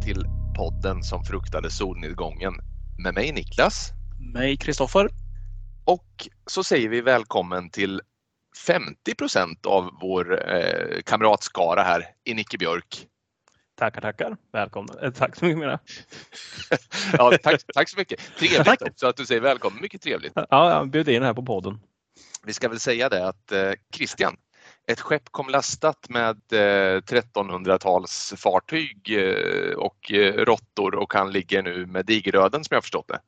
till podden som fruktade solnedgången med mig Niklas. Mig Kristoffer. Och så säger vi välkommen till 50 procent av vår eh, kamratskara här i Nicke Björk. Tackar, tackar. Välkomna. Eh, tack så mycket mera. ja, tack, tack så mycket. Trevligt också att du säger välkommen. Mycket trevligt. Ja, jag bjöd in här på podden. Vi ska väl säga det att eh, Christian, ett skepp kom lastat med 1300-tals eh, fartyg eh, och eh, råttor och han ligger nu med digeröden som jag förstått det.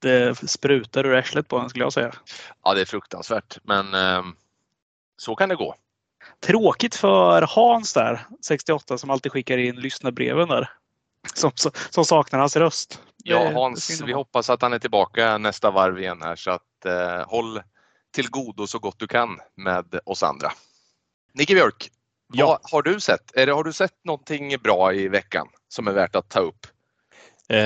Det sprutar ur arslet på honom skulle jag säga. Ja, det är fruktansvärt, men så kan det gå. Tråkigt för Hans där, 68, som alltid skickar in lyssnarbreven där. Som, som saknar hans röst. Ja, Hans, vi hoppas att han är tillbaka nästa varv igen här så att eh, håll till godo så gott du kan med oss andra. Nicke Björk, ja. vad har du sett? Eller har du sett någonting bra i veckan som är värt att ta upp? Eh,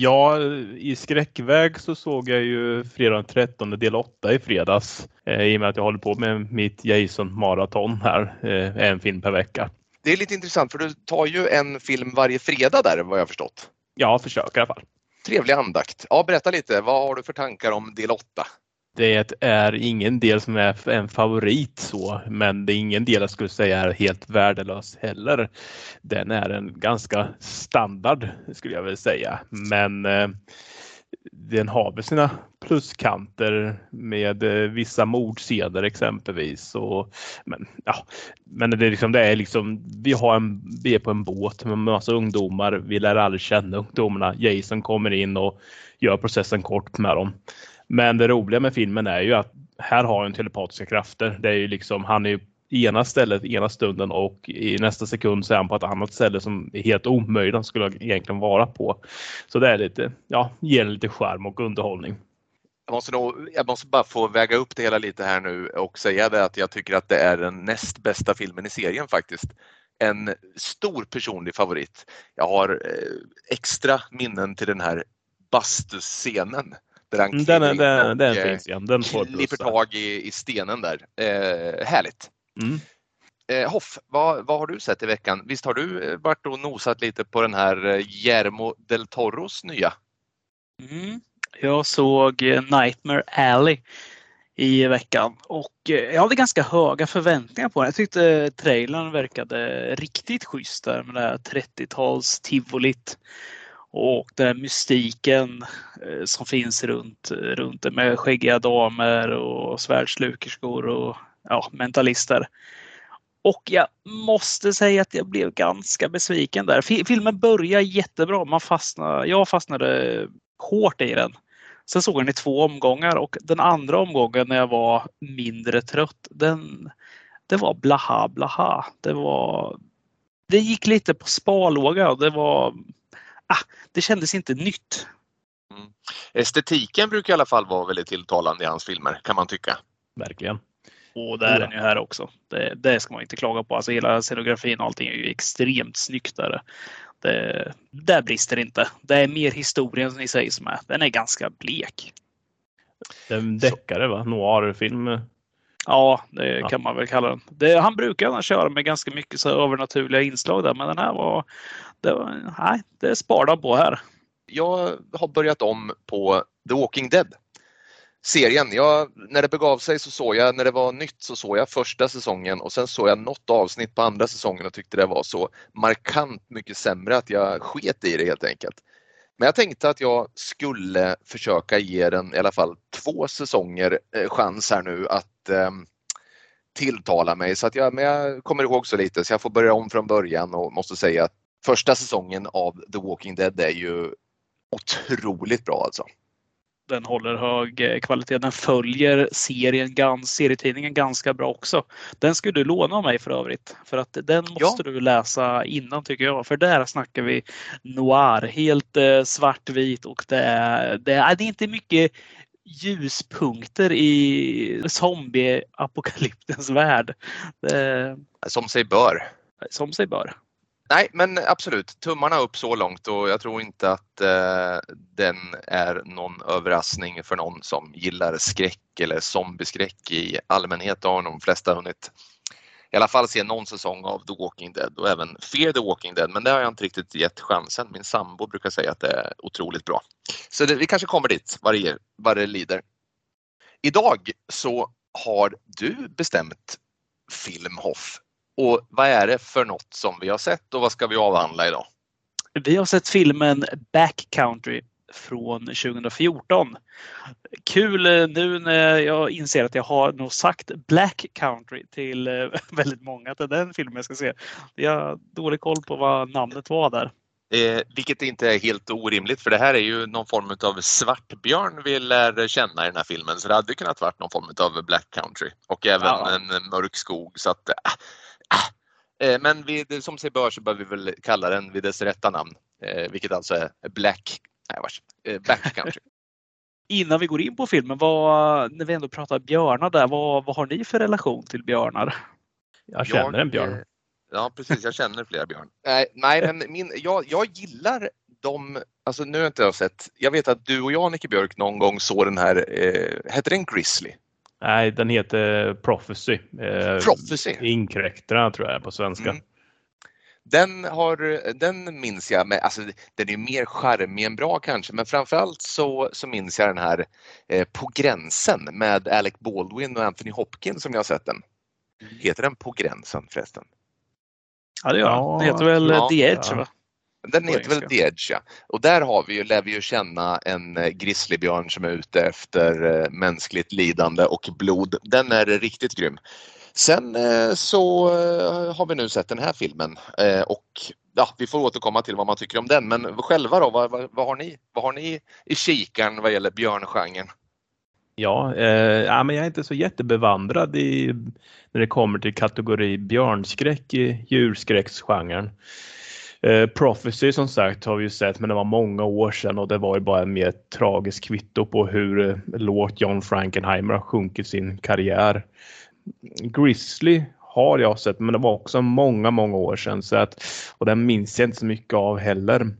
ja, i skräckväg så såg jag ju fredag den 13 del 8 i fredags eh, i och med att jag håller på med mitt Jason maraton här, eh, en film per vecka. Det är lite intressant för du tar ju en film varje fredag där vad jag förstått. Ja, försöker i alla fall. Trevlig andakt. Ja, berätta lite, vad har du för tankar om del 8? Det är ingen del som är en favorit så, men det är ingen del jag skulle säga är helt värdelös heller. Den är en ganska standard skulle jag vilja säga, men eh, den har väl sina pluskanter med eh, vissa mordseder exempelvis. Och, men ja, men det är liksom, det är liksom, vi, har en, vi är på en båt med massa ungdomar. Vi lär aldrig känna ungdomarna. Jason kommer in och gör processen kort med dem. Men det roliga med filmen är ju att här har han telepatiska krafter. Det är ju liksom, han är ju i ena stället ena stunden och i nästa sekund så är han på ett annat ställe som är helt omöjligt han skulle egentligen vara på. Så det är lite, ja, ger lite skärm och underhållning. Jag måste, nog, jag måste bara få väga upp det hela lite här nu och säga det att jag tycker att det är den näst bästa filmen i serien faktiskt. En stor personlig favorit. Jag har eh, extra minnen till den här bastuscenen Mm, den, den, den, den eh, finns igen. Den får Slipper tag i, i stenen där. Eh, härligt. Mm. Eh, Hoff, vad, vad har du sett i veckan? Visst har du eh, varit och nosat lite på den här eh, Guillermo del Toros nya? Mm. Jag såg Nightmare Alley i veckan och jag hade ganska höga förväntningar på den. Jag tyckte trailern verkade riktigt schysst där med det här 30-tals tivolit. Och den mystiken eh, som finns runt, runt det med skäggiga damer och svärdslukerskor och ja, mentalister. Och jag måste säga att jag blev ganska besviken där. Filmen börjar jättebra. Man fastnade, jag fastnade hårt i den. Sen såg jag den i två omgångar och den andra omgången när jag var mindre trött, den, det var blaha blaha. Det var det gick lite på sparlåga. Det var ah, det kändes inte nytt. Mm. Estetiken brukar i alla fall vara väldigt tilltalande i hans filmer kan man tycka. Verkligen. Och det är den ju här också. Det, det, ska man inte klaga på. Alltså hela scenografin och allting är ju extremt snyggt där. Det, där brister det inte. Det är mer historien i sig som är. Den är ganska blek. Det är en deckare va? Noirfilm. Ja, det ja. kan man väl kalla den. Det, han brukar annars köra med ganska mycket så övernaturliga inslag där, men den här var... Det, var, nej, det sparar på här. Jag har börjat om på The Walking Dead serien. Jag, när det begav sig så såg jag, när det var nytt så såg jag första säsongen och sen såg jag något avsnitt på andra säsongen och tyckte det var så markant mycket sämre att jag sket i det helt enkelt. Men jag tänkte att jag skulle försöka ge den i alla fall två säsonger eh, chans här nu att eh, tilltala mig. Så att jag, men jag kommer ihåg så lite så jag får börja om från början och måste säga att första säsongen av The Walking Dead är ju otroligt bra alltså den håller hög eh, kvalitet. Den följer serien, serietidningen ganska bra också. Den skulle du låna av mig för övrigt. För att den måste ja. du läsa innan tycker jag. För där snackar vi noir. Helt eh, svartvit och det är, det är, det är inte mycket ljuspunkter i zombieapokalyptens värld. Det, som sig bör. Som sig bör. Nej, men absolut, tummarna upp så långt och jag tror inte att eh, den är någon överraskning för någon som gillar skräck eller zombieskräck i allmänhet. Har de flesta hunnit i alla fall se någon säsong av The Walking Dead och även Fear the Walking Dead men det har jag inte riktigt gett chansen. Min sambo brukar säga att det är otroligt bra. Så det, vi kanske kommer dit vad det, vad det lider. Idag så har du bestämt Filmhoff. Och vad är det för något som vi har sett och vad ska vi avhandla idag? Vi har sett filmen Backcountry från 2014. Kul eh, nu när jag inser att jag har nog sagt Black Country till eh, väldigt många är den filmen jag ska se. Jag har dålig koll på vad namnet var där. Eh, vilket inte är helt orimligt för det här är ju någon form av svartbjörn vi lär känna i den här filmen så det hade kunnat varit någon form av Black Country och även ja. en mörk skog. Så att, äh. Men vi, som sig bör så bör vi väl kalla den vid dess rätta namn, eh, vilket alltså är Black Nej, vars. Eh, backcountry. Innan vi går in på filmen, vad, när vi ändå pratar björnar där, vad, vad har ni för relation till björnar? Jag känner jag, en björn. Eh, ja precis, jag känner flera björn. Nej, nej men min, jag, jag gillar de, alltså nu har jag inte sett, jag vet att du och jag Nicke Björk någon gång såg den här, eh, hette den Grizzly? Nej, den heter Prophecy. Eh, Prophecy? Inkräktarna tror jag på svenska. Mm. Den, har, den minns jag, med, alltså, den är mer charmig än bra kanske, men framförallt så, så minns jag den här eh, På gränsen med Alec Baldwin och Anthony Hopkins som jag har sett den. Heter den På gränsen förresten? Ja, det gör ja, Den heter väl ja, The Edge? Ja. Va? Den heter väl The Edge, ja. Och där har vi ju, lär vi ju känna en eh, grizzlybjörn som är ute efter eh, mänskligt lidande och blod. Den är riktigt grym. Sen eh, så har vi nu sett den här filmen och ja, vi får återkomma till vad man tycker om den. Men själva då, vad, vad, vad har, ni, vad har ni i kikaren vad gäller björngenren? Ja, eh, ja, men jag är inte så jättebevandrad i, när det kommer till kategori björnskräck i djurskräcksgenren. Eh, Prophecy som sagt har vi ju sett men det var många år sedan och det var ju bara en mer tragisk kvitto på hur eh, lågt John Frankenheimer har sjunkit sin karriär. Grizzly har jag sett, men det var också många, många år sedan så att, och den minns jag inte så mycket av heller.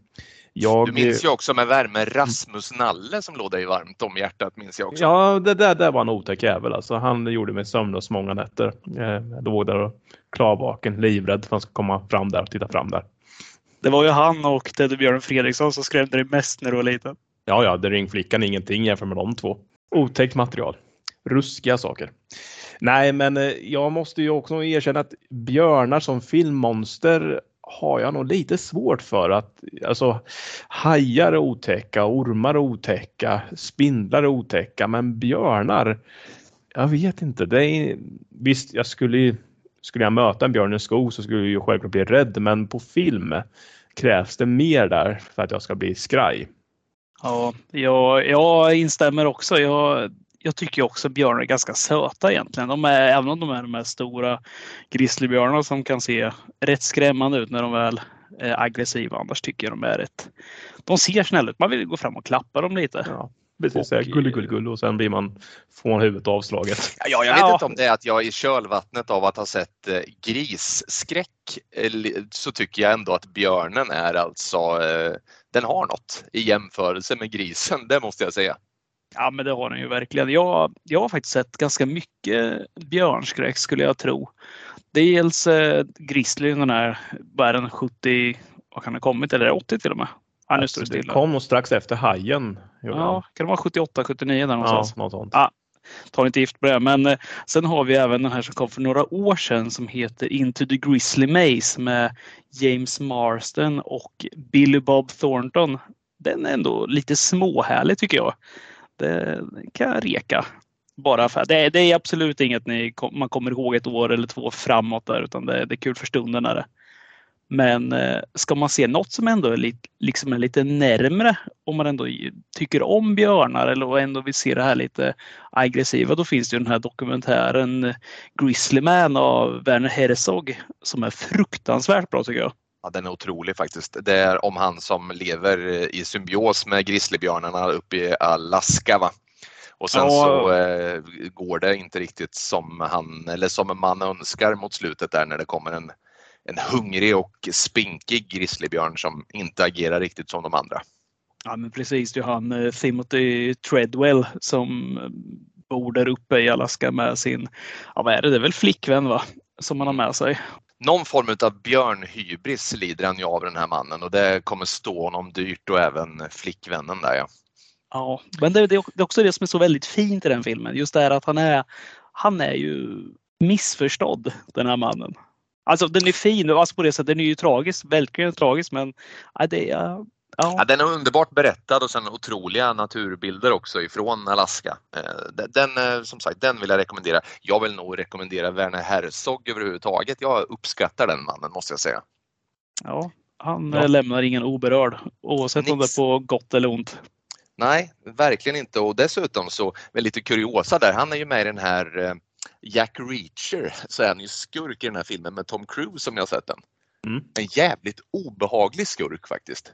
Jag... Du minns ju också med värme Rasmus Nalle som låg dig varmt om hjärtat minns jag också. Ja, det där, där var en otäck jävel alltså. Han gjorde mig sömnlös många nätter. Jag eh, låg där och klarvaken, livrädd för att han skulle komma fram där och titta fram där. Det var ju han och Teddybjörn Fredriksson som skrämde dig mest när du var liten. Ja, ja, det ringflickan ingenting jämfört med de två. Otäckt material. Ruskiga saker. Nej, men eh, jag måste ju också erkänna att björnar som filmmonster har jag nog lite svårt för att alltså hajar är otäcka, ormar är otäcka, spindlar är otäcka, men björnar. Jag vet inte. Det är, visst, jag skulle skulle jag möta en björn i en skog så skulle jag ju självklart bli rädd, men på film krävs det mer där för att jag ska bli skraj. Ja, jag, jag instämmer också. Jag, jag tycker också björnar är ganska söta egentligen. De är, även om de är de här stora grizzlybjörnarna som kan se rätt skrämmande ut när de väl är aggressiva. Annars tycker jag de är rätt... De ser snälla ut. Man vill gå fram och klappa dem lite. Ja. Precis, och, gull, gull, gull och sen blir man, får man huvudet avslaget. Ja, jag vet ja. inte om det är att jag i kölvattnet av att ha sett eh, grisskräck så tycker jag ändå att björnen är alltså, eh, den har något i jämförelse med grisen, det måste jag säga. Ja, men det har den ju verkligen. Jag, jag har faktiskt sett ganska mycket björnskräck skulle jag tro. Dels eh, Grizzly, den här, vad är den, 70, vad kan det kommit, eller 80 till och med? Ja, nu står det stilla. Det kom nog strax efter Hajen. Ja, kan det vara 78, 79 där någonstans? Ja, något sånt. Ja, tar inte gift på det. Men eh, sen har vi även den här som kom för några år sedan som heter Into the Grizzly Maze med James Marston och Billy Bob Thornton. Den är ändå lite småhärlig tycker jag det kan reka. Bara för, det, det är absolut inget ni, man kommer ihåg ett år eller två framåt där utan det, det är kul för stunden. Är det. Men eh, ska man se något som ändå är lite, liksom är lite närmre om man ändå tycker om björnar eller ändå vill se det här lite aggressiva då finns det ju den här dokumentären Grizzly Man av Werner Herzog som är fruktansvärt bra tycker jag. Ja, den är otrolig faktiskt. Det är om han som lever i symbios med grizzlybjörnarna uppe i Alaska. Va? Och sen så eh, går det inte riktigt som han eller som man önskar mot slutet där när det kommer en, en hungrig och spinkig grizzlybjörn som inte agerar riktigt som de andra. Ja men precis, det är han eh, Timothy Treadwell som bor där uppe i Alaska med sin, ja vad är det, det är väl flickvän va? som han har med sig. Någon form av björnhybris lider han ju av den här mannen och det kommer stå honom dyrt och även flickvännen där ja. Ja, men det, det är också det som är så väldigt fint i den filmen. Just det här att han är, han är ju missförstådd, den här mannen. Alltså den är fin, alltså på det sättet, den är ju tragisk, verkligen tragisk men ja, det ja. ja. den är underbart berättad och sen otroliga naturbilder också ifrån Alaska. Eh, den, eh, som sagt, den vill jag rekommendera. Jag vill nog rekommendera Werner Herzog överhuvudtaget. Jag uppskattar den mannen måste jag säga. Ja, han ja. lämnar ingen oberörd oavsett Nix. om det är på gott eller ont. Nej, verkligen inte och dessutom så, med lite kuriosa där, han är ju med i den här eh, Jack Reacher så är han ju skurk i den här filmen med Tom Cruise som jag sett den. Mm. En jävligt obehaglig skurk faktiskt.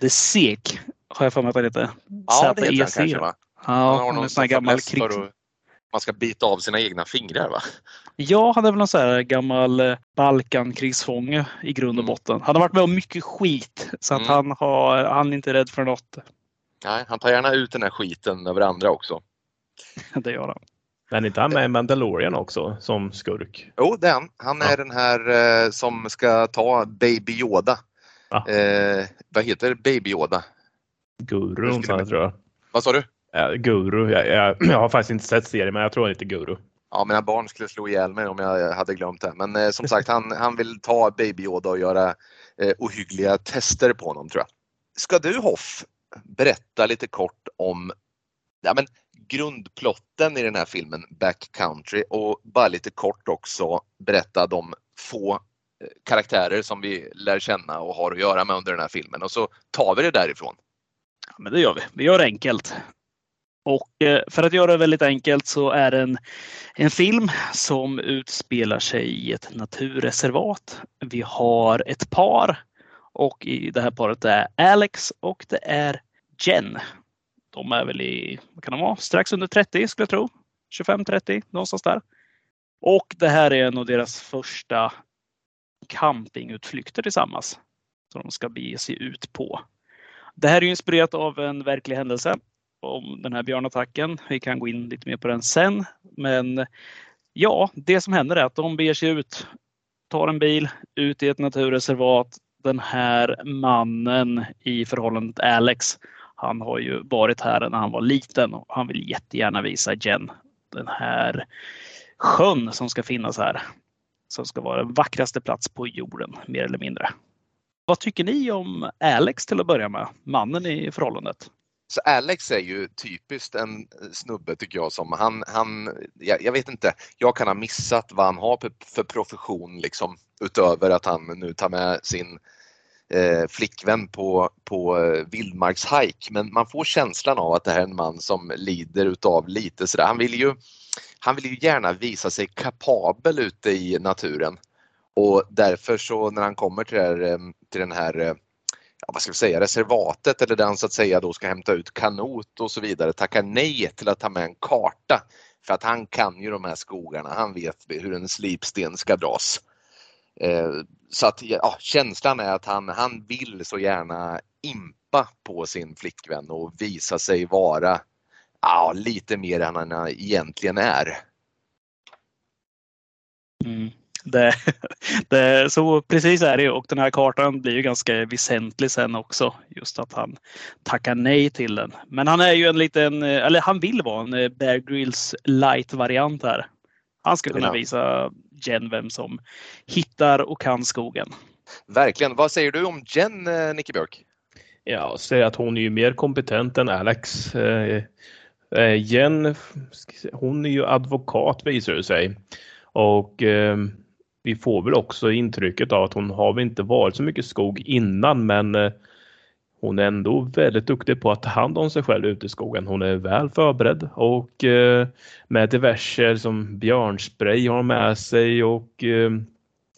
The Sek har jag för mig att han heter. Ja, det heter han kanske va? Ja, han har någon sån här gammal krig... Man ska bita av sina egna fingrar va? Ja, han är väl någon sån här gammal eh, Balkankrigsfånge i grund och mm. botten. Han har varit med om mycket skit så att mm. han, har, han är inte rädd för något. Nej, han tar gärna ut den här skiten över andra också. det gör han. Men inte han med i Mandalorian också som skurk? Jo, det är han. Han är ja. den här eh, som ska ta Baby Yoda. Ja. Eh, vad heter Baby Yoda? Guru, tror jag. Vad sa du? Ja, guru. Jag, jag, jag, har faktiskt inte sett serien, men jag tror han heter Guru. Ja, mina barn skulle slå ihjäl mig om jag hade glömt det. Men eh, som sagt, han, han vill ta Baby Yoda och göra eh, ohyggliga tester på honom tror jag. Ska du Hoff berätta lite kort om ja, men, grundplotten i den här filmen Backcountry och bara lite kort också berätta de få eh, karaktärer som vi lär känna och har att göra med under den här filmen och så tar vi det därifrån. Ja, men det gör vi. Vi gör det enkelt. Och eh, för att göra det väldigt enkelt så är det en, en film som utspelar sig i ett naturreservat. Vi har ett par och i det här paret är Alex och det är Jen. De är väl i, vad kan de vara, strax under 30 skulle jag tro. 25-30 någonstans där. Och det här är en av deras första campingutflykter tillsammans. Som de ska bege sig ut på. Det här är inspirerat av en verklig händelse om den här björnattacken. Vi kan gå in lite mer på den sen. Men ja, det som händer är att de beger sig ut, tar en bil ut i ett naturreservat. Den här mannen i förhållandet Alex han har ju varit här när han var liten och han vill jättegärna visa Jen den här sjön som ska finnas här. Som ska vara den vackraste plats på jorden, mer eller mindre. Vad tycker ni om Alex till att börja med? Mannen i förhållandet. Så Alex är ju typiskt en snubbe tycker jag som han, han jag, jag, vet inte, jag kan ha missat vad han har för profession liksom utöver att han nu tar med sin eh, flickvän på, på eh, vildmarkshajk men man får känslan av att det här är en man som lider utav lite sådär. Han vill ju, han vill ju gärna visa sig kapabel ute i naturen och därför så när han kommer till, här, eh, till den här eh, ja, vad ska vi säga, reservatet eller där han så att säga då ska hämta ut kanot och så vidare tackar nej till att ta med en karta. För att han kan ju de här skogarna, han vet hur en slipsten ska dras. Eh, så att ja, känslan är att han, han vill så gärna impa på sin flickvän och visa sig vara ja, lite mer än han egentligen är. Mm. Det, det, så precis är det och den här kartan blir ju ganska väsentlig sen också. Just att han tackar nej till den. Men han är ju en liten, eller han vill vara en Bear Grylls light variant här. Han ska kunna visa Jen vem som hittar och kan skogen. Verkligen. Vad säger du om Jen, eh, Nicke Björk? Jag säger att hon är ju mer kompetent än Alex. Eh, eh, Jen, hon är ju advokat visar det sig. Och vi får väl också intrycket av att hon har väl inte varit så mycket skog innan men hon är ändå väldigt duktig på att ta hand om sig själv ute i skogen. Hon är väl förberedd och eh, med diverse som björnspray har hon med sig och eh,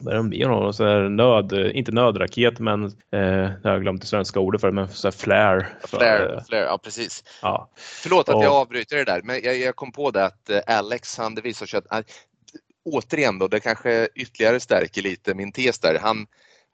vad är det mer hon har? nöd, inte nödraket men eh, jag har glömt det svenska ordet för det, men så flare. Flare, för, flare, ja precis. Ja. Förlåt att och, jag avbryter det där men jag, jag, kom på det att eh, Alex, han det visar sig att återigen då, det kanske ytterligare stärker lite min tes där. Han,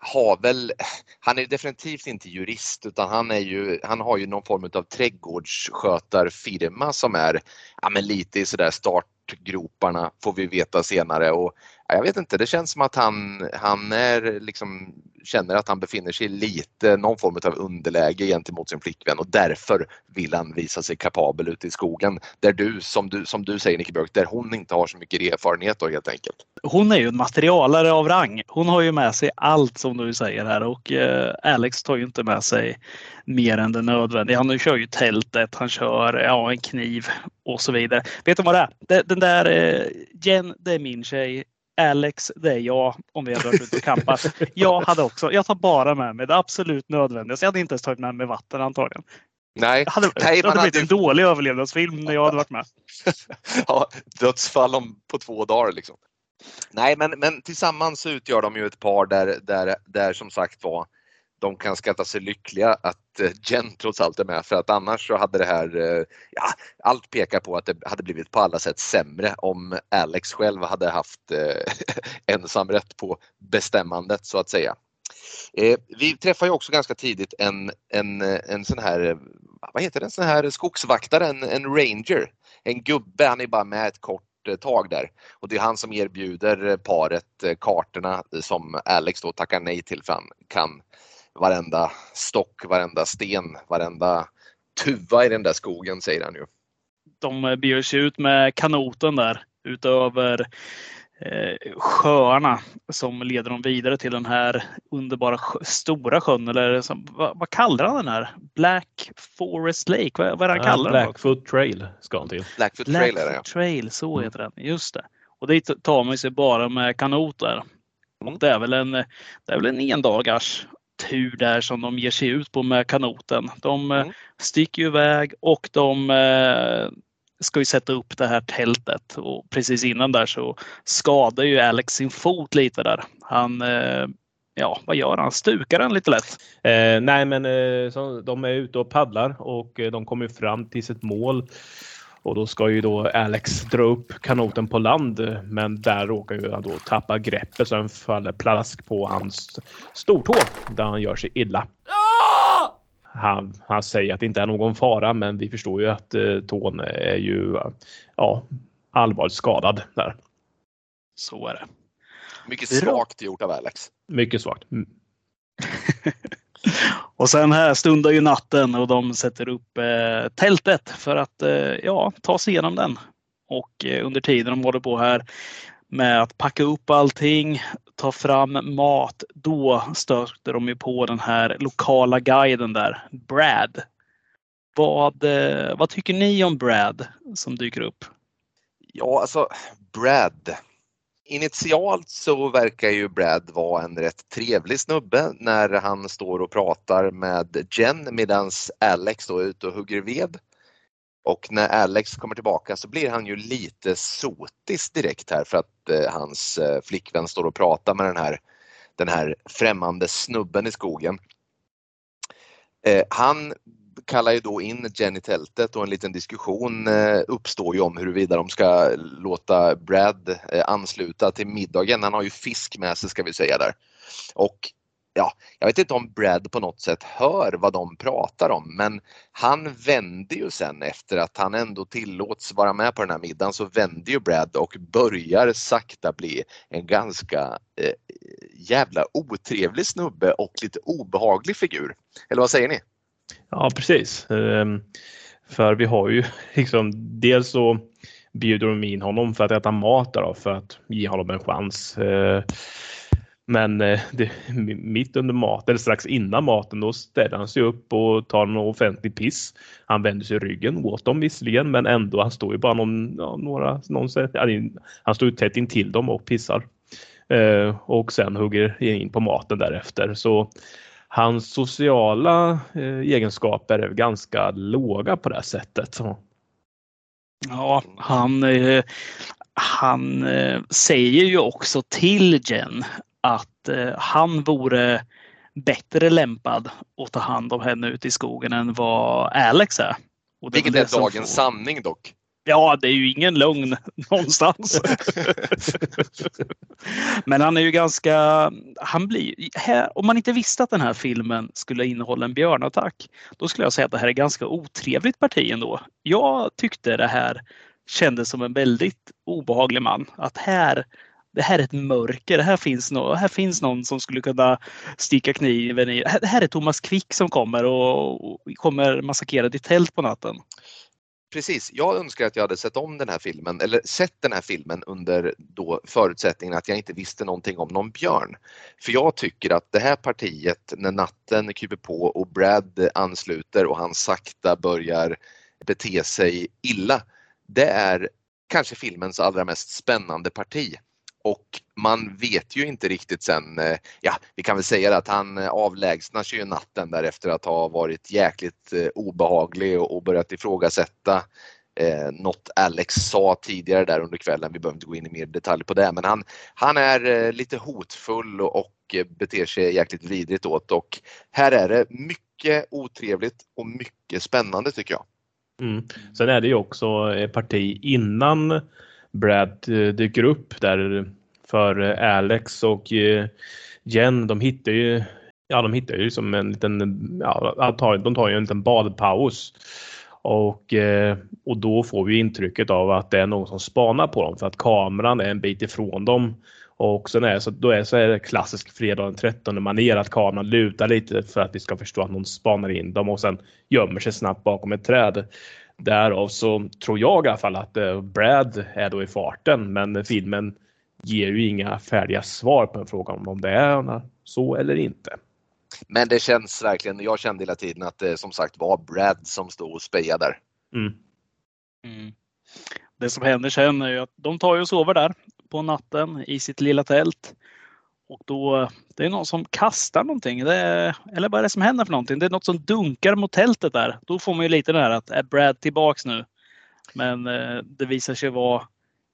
har väl, han är definitivt inte jurist utan han, är ju, han har ju någon form av trädgårdsskötarfirma som är ja, men lite i sådär startgroparna får vi veta senare. Och jag vet inte, det känns som att han, han är liksom, känner att han befinner sig i lite någon form av underläge gentemot sin flickvän och därför vill han visa sig kapabel ute i skogen. Där du, som du, som du säger Nicke Björk, där hon inte har så mycket erfarenhet då helt enkelt. Hon är ju en materialare av rang. Hon har ju med sig allt som du säger här och eh, Alex tar ju inte med sig mer än det nödvändiga. Han kör ju tältet, han kör ja, en kniv och så vidare. Vet du vad det är? Den där eh, Jen, det är min tjej. Alex, det är jag om vi hade varit ute och campat. Jag hade också, jag tar bara med mig det absolut nödvändiga. Så jag hade inte ens tagit med mig vatten antagligen. Nej, det hade, Nej, det hade blivit en dålig överlevnadsfilm när jag hade varit med. ja, dödsfall om, på två dagar liksom. Nej, men, men tillsammans utgör de ju ett par där, där, där som sagt var de kan skatta sig lyckliga att eh, Jen trots allt är med för att annars så hade det här, eh, ja, allt pekar på att det hade blivit på alla sätt sämre om Alex själv hade haft eh, ensamrätt på bestämmandet så att säga. Vi träffar ju också ganska tidigt en, en, en sån här, vad heter det, en sån här skogsvaktare, en, en ranger, en gubbe, han är bara med ett kort tag där. Och det är han som erbjuder paret kartorna som Alex då tackar nej till för han kan varenda stock, varenda sten, varenda tuva i den där skogen säger han ju. De beger sig ut med kanoten där utöver eh, sjöarna som leder dem vidare till den här underbara stora sjön. Eller som, vad, vad, kallar han den här? Black Forest Lake? Vad, vad är det han kallar den? Blackfoot Trail ska han till. Blackfoot Trail, Blackfoot är det, Trail, så mm. heter den. Just det. Och dit tar man sig bara med kanot där. Och det är väl en, det är väl en endagars tur där som de ger sig ut på med kanoten. De eh, mm. sticker iväg och de eh, ska ju sätta upp det här tältet och precis innan där så skadar ju Alex sin fot lite där. Han eh, Ja, vad gör han? Stukar den lite lätt? Eh, nej, men eh, så, de är ute och paddlar och eh, de kommer fram till sitt mål. Och då ska ju då Alex dra upp kanoten på land men där råkar ju han då tappa greppet så han faller plask på hans stortå där han gör sig illa. Han, han säger att det inte är någon fara men vi förstår ju att eh, tån är ju ja, allvarligt skadad där. Så är det. Mycket svagt gjort av Alex. Mycket svagt. Mm. Och sen här stundar ju natten och de sätter upp eh, tältet för att eh, ja, ta sig igenom den. Och eh, under tiden de håller på här med att packa upp allting, ta fram mat, då stöter de ju på den här lokala guiden där, Brad. Vad, eh, vad tycker ni om Brad som dyker upp? Ja, alltså Brad Initialt så verkar ju Brad vara en rätt trevlig snubbe när han står och pratar med Jen medan Alex då är ute och hugger ved. Och när Alex kommer tillbaka så blir han ju lite sotis direkt här för att eh, hans eh, flickvän står och pratar med den här, den här främmande snubben i skogen. Eh, han kallar ju då in Jenny tältet och en liten diskussion eh, uppstår ju om huruvida de ska låta Brad eh, ansluta till middagen. Han har ju fisk med sig ska vi säga där. Och ja, jag vet inte om Brad på något sätt hör vad de pratar om men han vänder ju sen efter att han ändå tillåts vara med på den här middagen så vänder ju Brad och börjar sakta bli en ganska eh, jävla otrevlig snubbe och lite obehaglig figur. Eller vad säger ni? Ja precis. Ehm, för vi har ju liksom dels så bjuder de in honom för att äta mat då, för att ge honom en chans. Ehm, men eh, det, mitt under maten, eller strax innan maten, då ställer han sig upp och tar en offentlig piss. Han vänder sig ryggen åt dem visserligen, men ändå, han står ju bara någon, ja, några, någon, han står ju tätt intill dem och pissar. Ehm, och sen hugger in på maten därefter. Så hans sociala eh, egenskaper är ganska låga på det här sättet. Ja, han, eh, han eh, säger ju också till Jen att eh, han vore bättre lämpad att ta hand om henne ute i skogen än vad Alex är. Och det Vilket är, är dagens får... sanning dock. Ja, det är ju ingen lögn någonstans. Men han är ju ganska, han blir, här, om man inte visste att den här filmen skulle innehålla en björnattack, då skulle jag säga att det här är ganska otrevligt parti ändå. Jag tyckte det här kändes som en väldigt obehaglig man. Att här, det här är ett mörker. Här finns, no, här finns någon som skulle kunna sticka kniven i. Det här är Thomas Quick som kommer och, och kommer massakrera ditt tält på natten. Precis, jag önskar att jag hade sett om den här filmen eller sett den här filmen under då förutsättningen att jag inte visste någonting om någon björn. För jag tycker att det här partiet när natten kryper på och Brad ansluter och han sakta börjar bete sig illa. Det är kanske filmens allra mest spännande parti. Och man vet ju inte riktigt sen, eh, ja vi kan väl säga att han eh, avlägsnar sig ju natten därefter att ha varit jäkligt eh, obehaglig och börjat ifrågasätta eh, något Alex sa tidigare där under kvällen. Vi behöver inte gå in i mer detalj på det men han, han är eh, lite hotfull och, och beter sig jäkligt vidrigt åt och här är det mycket otrevligt och mycket spännande tycker jag. Mm. Sen är det ju också ett parti innan Brad eh, dyker upp där för eh, Alex och eh, Jen. De hittar ju Ja, de hittar ju som en liten, ja, de tar ju en liten badpaus. Och, och då får vi intrycket av att det är någon som spanar på dem för att kameran är en bit ifrån dem. Och sen är så, då är så är det klassisk fredag den 13 manér att kameran lutar lite för att vi ska förstå att någon spanar in dem och sen gömmer sig snabbt bakom ett träd. Därav så tror jag i alla fall att eh, Brad är då i farten men filmen ger ju inga färdiga svar på frågan om det är så eller inte. Men det känns verkligen, jag kände hela tiden att det som sagt var Brad som stod och spejade där. Mm. Mm. Det som händer sen är ju att de tar ju och sover där på natten i sitt lilla tält. Och då, det är någon som kastar någonting. Det är, eller vad är det som händer för någonting? Det är något som dunkar mot tältet där. Då får man ju lite det här att är Brad tillbaks nu? Men eh, det visar sig vara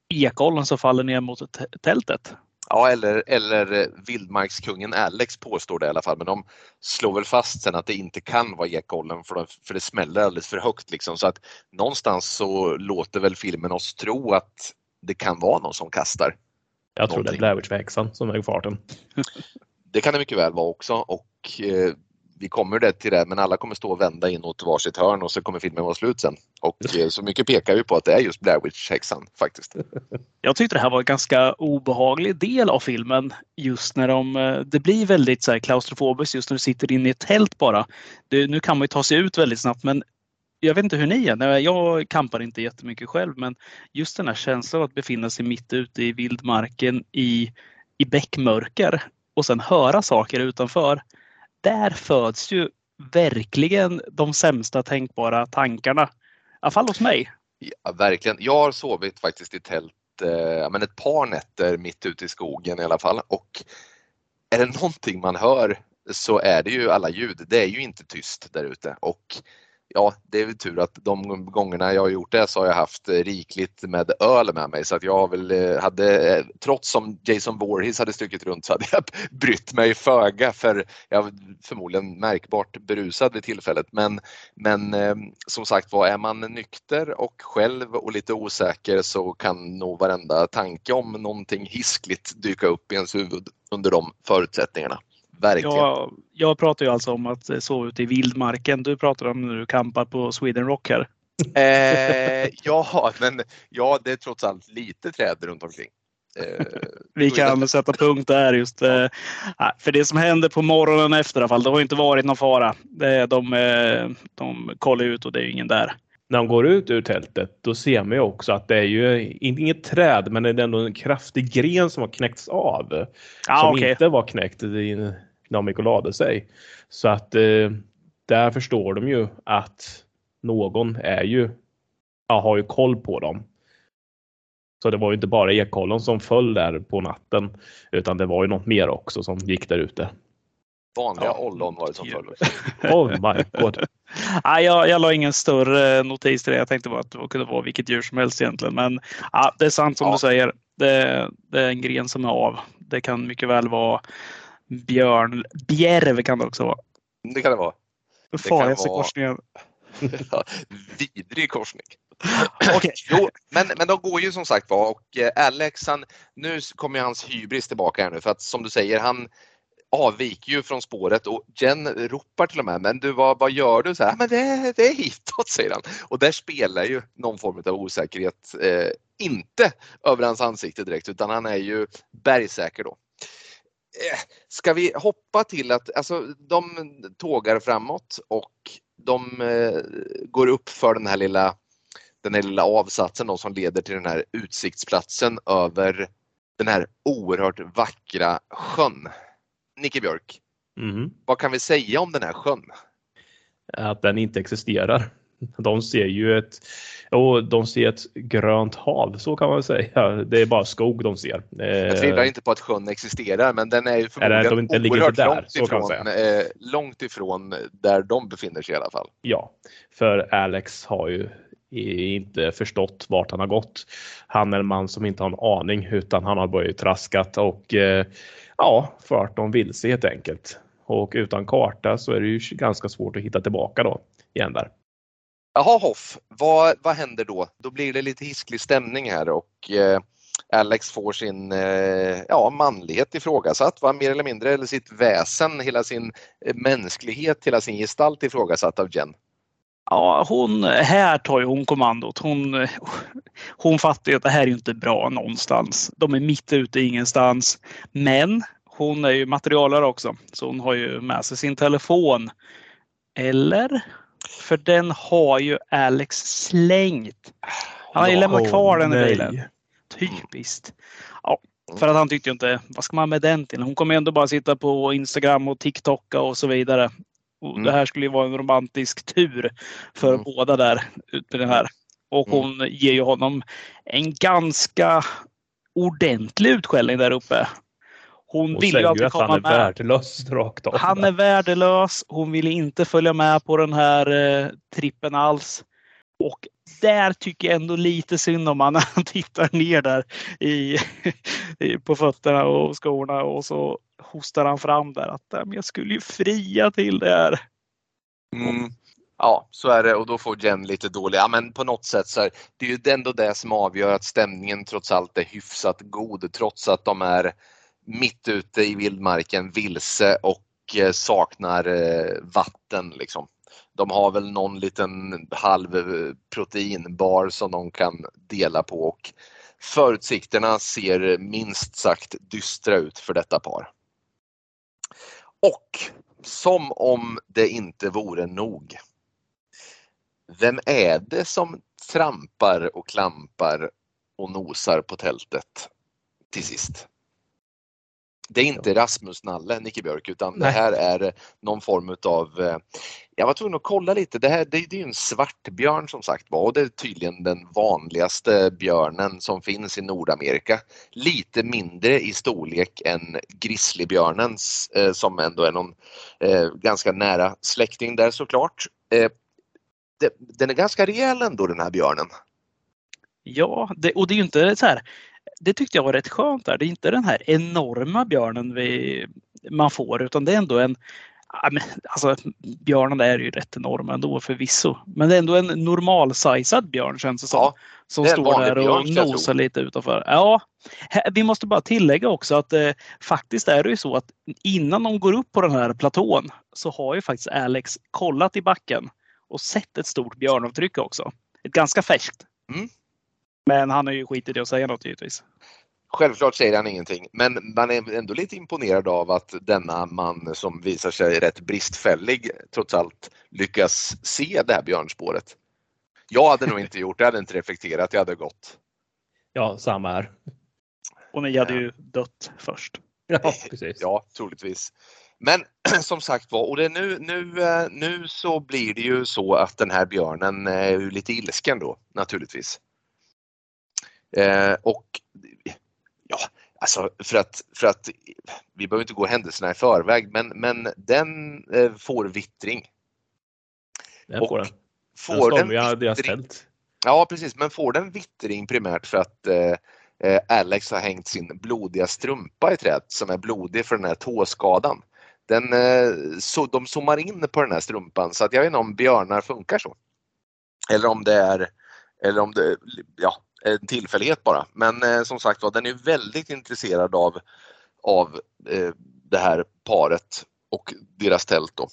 ekollen som faller ner mot tältet. Ja, eller, eller eh, vildmarkskungen Alex påstår det i alla fall, men de slår väl fast sen att det inte kan vara ekollen för, de, för det smäller alldeles för högt. Liksom. Så att någonstans så låter väl filmen oss tro att det kan vara någon som kastar. Jag tror det är Blair Witch-häxan som är farten. det kan det mycket väl vara också och eh, vi kommer det till det men alla kommer stå och vända inåt varsitt hörn och så kommer filmen vara slut sen. Och eh, så mycket pekar ju på att det är just Blair Witch-häxan faktiskt. Jag tyckte det här var en ganska obehaglig del av filmen. Just när de, eh, det blir väldigt så här klaustrofobiskt just när du sitter inne i ett tält bara. Det, nu kan man ju ta sig ut väldigt snabbt men jag vet inte hur ni är. Jag kampar inte jättemycket själv men just den här känslan av att befinna sig mitt ute i vildmarken i, i bäckmörker och sen höra saker utanför. Där föds ju verkligen de sämsta tänkbara tankarna. I alla fall hos mig. Ja, verkligen. Jag har sovit faktiskt i tält eh, men ett par nätter mitt ute i skogen i alla fall och är det någonting man hör så är det ju alla ljud. Det är ju inte tyst där ute och ja, det är väl tur att de gångerna jag har gjort det så har jag haft eh, rikligt med öl med mig så att jag väl eh, hade, eh, trots som Jason Voorhees hade stuckit runt så hade jag brytt mig föga för jag var förmodligen märkbart berusad vid tillfället. Men, men som sagt var, är man nykter och själv och lite osäker så kan nog varenda tanke om någonting hiskligt dyka upp i ens huvud under de förutsättningarna. Verkligen. Jag, jag pratar ju alltså om att sova ute i vildmarken. Du pratar om när du kampar på Sweden Rock här. Eh, ja, men ja, det är trots allt lite träd runt omkring. Eh, Vi kan sätta punkt där just. Eh, för det som hände på morgonen efter i alla fall, det har inte varit någon fara. De, de, eh, de kollar ut och det är ingen där. När de går ut ur tältet då ser man ju också att det är ju inget träd men det är ändå en kraftig gren som har knäckts av. Ah, som okay. inte var knäckt när Mikko lade sig. Så att eh, där förstår de ju att någon är ju, ja, har ju koll på dem. Så det var ju inte bara ekollen som föll där på natten utan det var ju något mer också som gick där ute. Vanliga ja. ollon var det som föll. oh my god. Nej, jag, jag la ingen större notis till det. Jag tänkte bara att det kunde vara vilket djur som helst egentligen. Men ja, det är sant som ja. du säger. Det, det, är en gren som är av. Det kan mycket väl vara björn. Bjärv kan det också vara. Det kan det vara. Den farligaste vara... korsningen. Vidrig korsning. okay. jo, men, men de går ju som sagt var och eh, Alex, han, nu kommer hans hybris tillbaka här nu för att som du säger, han, avviker ju från spåret och Jen ropar till och med, men du vad, vad gör du? Så här, men det, det är hitåt säger han. Och där spelar ju någon form av osäkerhet, eh, inte över hans ansikte direkt utan han är ju bergsäker då. Eh, ska vi hoppa till att alltså, de tågar framåt och de eh, går upp för den här lilla den här lilla avsatsen då, som leder till den här utsiktsplatsen över den här oerhört vackra sjön. Nicke Björk, Mm. vad kan vi säga om den här sjön? Att den inte existerar. De ser ju ett, och de ser ett grönt hav, så kan man säga. Det är bara skog de ser. Jag tvivlar inte på att sjön existerar men den är ju förmodligen de inte oerhört där, långt, så kan man ifrån, eh, långt ifrån där de befinner sig i alla fall. Ja, för Alex har ju inte förstått vart han har gått. Han är en man som inte har en aning utan han har bara traskat och eh, ja, fört dem vilse helt enkelt. Och utan karta så är det ju ganska svårt att hitta tillbaka då igen där. Jaha Hoff, vad, vad händer då? Då blir det lite hisklig stämning här och eh, Alex får sin eh, ja, manlighet ifrågasatt, va? mer eller mindre, eller sitt väsen, hela sin eh, mänsklighet, hela sin gestalt ifrågasatt av Jen. Ja, hon, här tar ju hon kommandot. Hon, hon fattar ju att det här är inte bra någonstans. De är mitt ute i ingenstans. Men hon är ju materialare också, så hon har ju med sig sin telefon. Eller? För den har ju Alex slängt. Han har ju lämnat kvar den i nej. bilen. Typiskt. Ja, för att han tyckte ju inte, vad ska man med den till? Hon kommer ändå bara sitta på Instagram och TikToka och så vidare. Och Mm. Det här skulle ju vara en romantisk tur för Mm. båda där ute med det här. Och Mm. hon ger ju honom en ganska ordentlig utskällning där uppe. Hon Och vill ju att han komma är med. värdelös rakt av. Han är värdelös. Hon vill inte följa med på den här eh, trippen alls. Och där tycker jag ändå lite synd om han när han tittar ner där i, i, på fötterna och skorna och så hostar han fram där att "Nej, men jag skulle ju fria till det här. Mm. Ja, så är det och då får Jen lite dålig, ja men på något sätt så är det är ju ändå det som avgör att stämningen trots allt är hyfsat god trots att de är mitt ute i vildmarken vilse och eh, saknar eh, vatten liksom. De har väl någon liten halv eh, proteinbar som de kan dela på och förutsikterna ser minst sagt dystra ut för detta par. Och som om det inte vore nog. Vem är det som trampar och klampar och nosar på tältet till sist? Det är inte Rasmus Nalle, Nicke Björk, utan det Nej. här är någon form utav... eh, Jag var tvungen att kolla lite. Det, här, det, det är en svartbjörn som sagt var och det är tydligen den vanligaste björnen som finns i Nordamerika. Lite mindre i storlek än grizzlybjörnens eh, som ändå är någon eh, ganska nära släkting där såklart. Eh, det, den är ganska rejäl ändå den här björnen. Ja, det, och det är ju inte så här. Det tyckte jag var rätt skönt där. Det är inte den här enorma björnen vi, man får utan det är ändå en alltså, björnen är ju rätt enorma ändå förvisso. Men det är ändå en normalsizad björn känns det som. Ja, som det står där och nosar lite utanför. Ja, vi måste bara tillägga också att eh, faktiskt är det ju så att innan de går upp på den här platån så har ju faktiskt Alex kollat i backen och sett ett stort björnavtryck också. Ett ganska färskt. Mm. Men han är ju skitit i att säga något givetvis. Självklart säger han ingenting, men man är ändå lite imponerad av att denna man som visar sig rätt bristfällig trots allt lyckas se det här björnspåret. Jag hade nog inte gjort det, jag hade inte reflekterat, jag hade gått. Ja, samma här. Och ni hade ju dött först. Ja, precis. Ja, troligtvis. Men som sagt var, och det är nu, nu, eh, nu så blir det ju så att den här björnen är ju lite ilsken då naturligtvis. Eh, och ja, alltså för att, för att vi behöver inte gå händelserna i förväg, men, men den eh, får vittring. Den får den. Den Får den ju deras vittring, tält. ja precis, men får den vittring primärt för att eh, eh, Alex har hängt sin blodiga strumpa i trädet som är blodig för den här tåskadan. Den, eh, så, de zoomar in på den här strumpan så att jag vet inte om björnar funkar så. Eller om det är eller om det ja, en tillfällighet bara. Men eh, som sagt var, den är väldigt intresserad av, av eh, det här paret och deras tält då.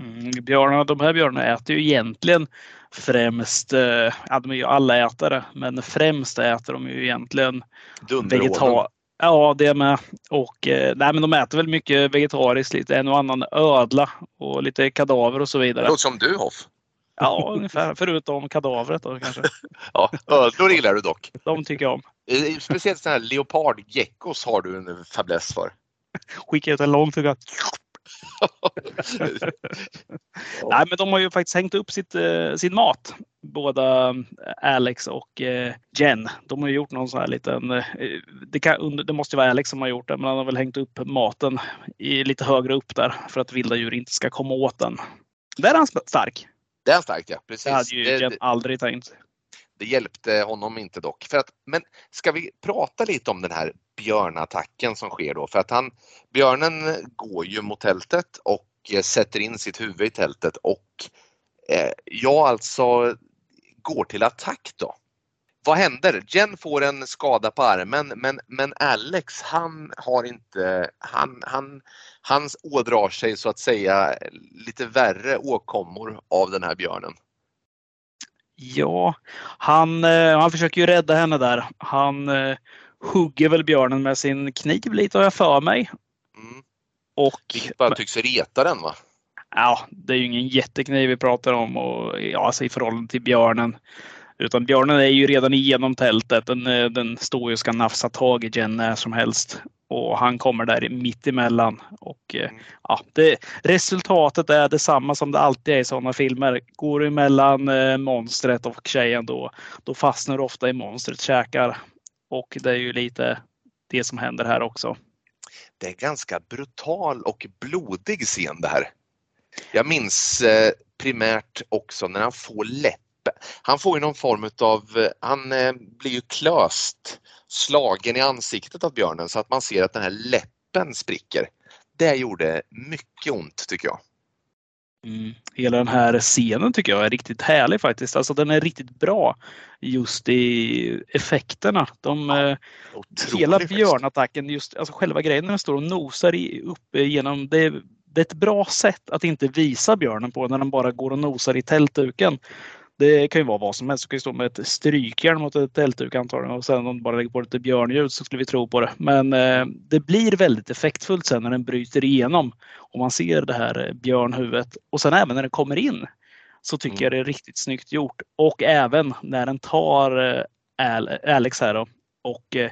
Mm, björnarna, de här björnarna äter ju egentligen främst, eh, ja de är ju alla ätare, men främst äter de ju egentligen vegetar Ja, det med. Och eh, nej, men de äter väl mycket vegetariskt, lite en och annan ödla och lite kadaver och så vidare. Det låter som du Hoff. Ja, ungefär. Förutom kadavret då kanske. ja, ödlor gillar du dock. De tycker jag om. Speciellt sådana här leopardgeckos har du en fäbless för. Skicka ut en lång tugga. Nej, men de har ju faktiskt hängt upp sitt, eh, sin mat. Båda eh, Alex och eh, Jen. De har gjort någon sån här liten... Det, kan, det måste vara Alex som har gjort det, men han har väl hängt upp maten i, lite högre upp där för att vilda djur inte ska komma åt den. Där är han stark. Det är han stark, ja. Precis. Det hade ju Jen aldrig tänkt. Det hjälpte honom inte dock. För att, men ska vi prata lite om den här björnattacken som sker då? För att han, björnen går ju mot tältet och eh, sätter in sitt huvud i tältet och eh, jag alltså går till attack då. Vad händer? Jen får en skada på armen men, men Alex han har inte, han, han, han ådrar sig så att säga lite värre åkommor av den här björnen. Ja, han, eh, han försöker ju rädda henne där. Han eh, hugger väl björnen med sin kniv lite har jag för mig. Mm. Och, Vilket bara tycks reta den va? Ja, det är ju ingen jättekniv vi pratar om och, ja, alltså i förhållande till björnen. Utan björnen är ju redan igenom tältet. Den, eh, den står ju och ska nafsa tag i Jen när som helst och han kommer där mitt emellan. Och, eh, ja, det, resultatet är detsamma som det alltid är i sådana filmer. Går du mellan eh, monstret och tjejen då, då fastnar du ofta i monstrets käkar. Och det är ju lite det som händer här också. Det är en ganska brutal och blodig scen det här. Jag minns eh, primärt också när han får lätt han får ju någon form av, eh, han eh, blir ju klöst slagen i ansiktet av björnen så att man ser att den här läppen spricker. Det gjorde mycket ont tycker jag. Mm. Hela den här scenen tycker jag är riktigt härlig faktiskt. Alltså den är riktigt bra just i effekterna. De, ja, eh, hela björnattacken, just alltså själva grejen när den står och nosar i, upp genom det, det är ett bra sätt att inte visa björnen på när den bara går och nosar i tältduken. Det kan ju vara vad som helst. Det kan ju stå med ett strykjärn mot ett tältduk antagligen och sen om bara lägger på lite björnljud så skulle vi tro på det. Men eh, det blir väldigt effektfullt sen när den bryter igenom och man ser det här eh, björnhuvudet. Och sen även när den kommer in så tycker mm. jag det är riktigt snyggt gjort. Och även när den tar eh, Alex här då, och eh,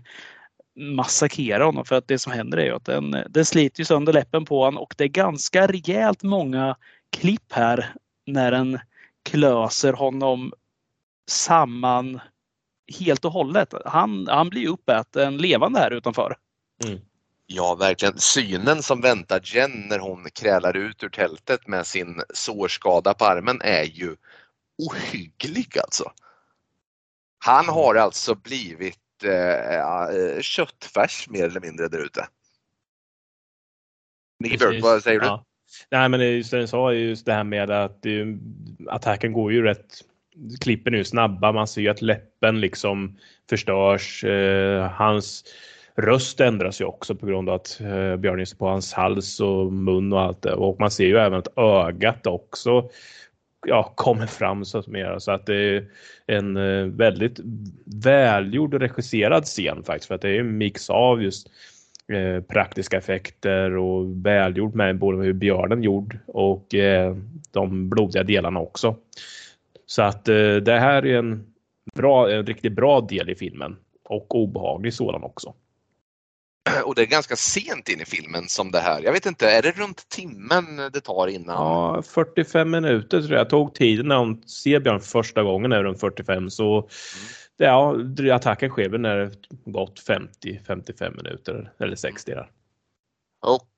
massakrerar honom. För att det som händer är ju att den, den sliter sönder läppen på honom och det är ganska rejält många klipp här när den klöser honom samman helt och hållet. Han, han blir uppäten levande här utanför. Mm. Ja, verkligen. Synen som väntar Jen när hon krälar ut ur tältet med sin sårskada på armen är ju ohygglig alltså. Han mm. har alltså blivit eh, köttfärs mer eller mindre där ute. Nicky Burke, vad säger du? Ja. Nej, men just det du sa, just det här med att det, attacken går ju rätt. Klippen är ju snabba, man ser ju att läppen liksom förstörs. Eh, hans röst ändras ju också på grund av att eh, Björn är på hans hals och mun och allt det. Och man ser ju även att ögat också ja, kommer fram så att, mer, så att det är en eh, väldigt välgjord och regisserad scen faktiskt. För att det är en mix av just Eh, praktiska effekter och välgjort med både hur björnen gjord och eh, de blodiga delarna också. Så att eh, det här är en, bra, en riktigt bra del i filmen och obehaglig sådan också. Och det är ganska sent in i filmen som det här. Jag vet inte, är det runt timmen det tar innan? Ja, 45 minuter tror jag tog tiden när hon ser Björn första gången är runt 45 så mm ja, attacken sker väl när det gått 50-55 minuter eller 60 där. Och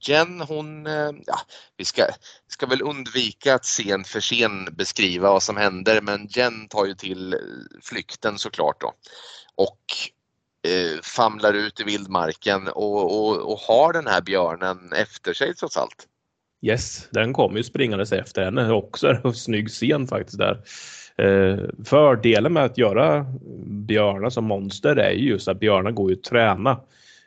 Jen hon, eh, ja, vi ska, ska väl undvika att scen för scen beskriva vad som händer men Jen tar ju till flykten såklart då. Och eh, famlar ut i vildmarken och, och, och har den här björnen efter sig trots allt. Yes, den kommer ju springandes efter henne också. Snygg scen faktiskt där. Eh, fördelen med att göra björnar som monster är just att björnar går ju att träna.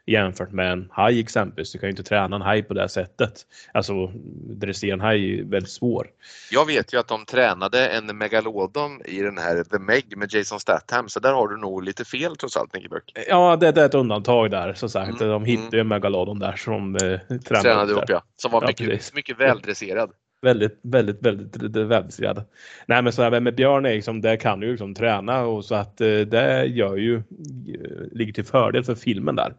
jämfört med en haj exempelvis. Du kan ju inte träna en haj på det sättet. Alltså dressera en haj är väldigt svår. Jag vet ju att de tränade en megalodon i den här The Meg med Jason Statham så där har du nog lite fel trots allt Nicke Björk. Ja, det, det, är ett undantag där som sagt. Mm, De hittade ju en megalodon där som eh, tränade, Tränade upp upp där. ja, som var Ja, mycket, precis. mycket väldresserad. Väldigt, väldigt, väldigt väldistrad. Nej, men så här med Björn är liksom, det kan du liksom träna och så att eh, det gör ju, eh, ligger till fördel för filmen där.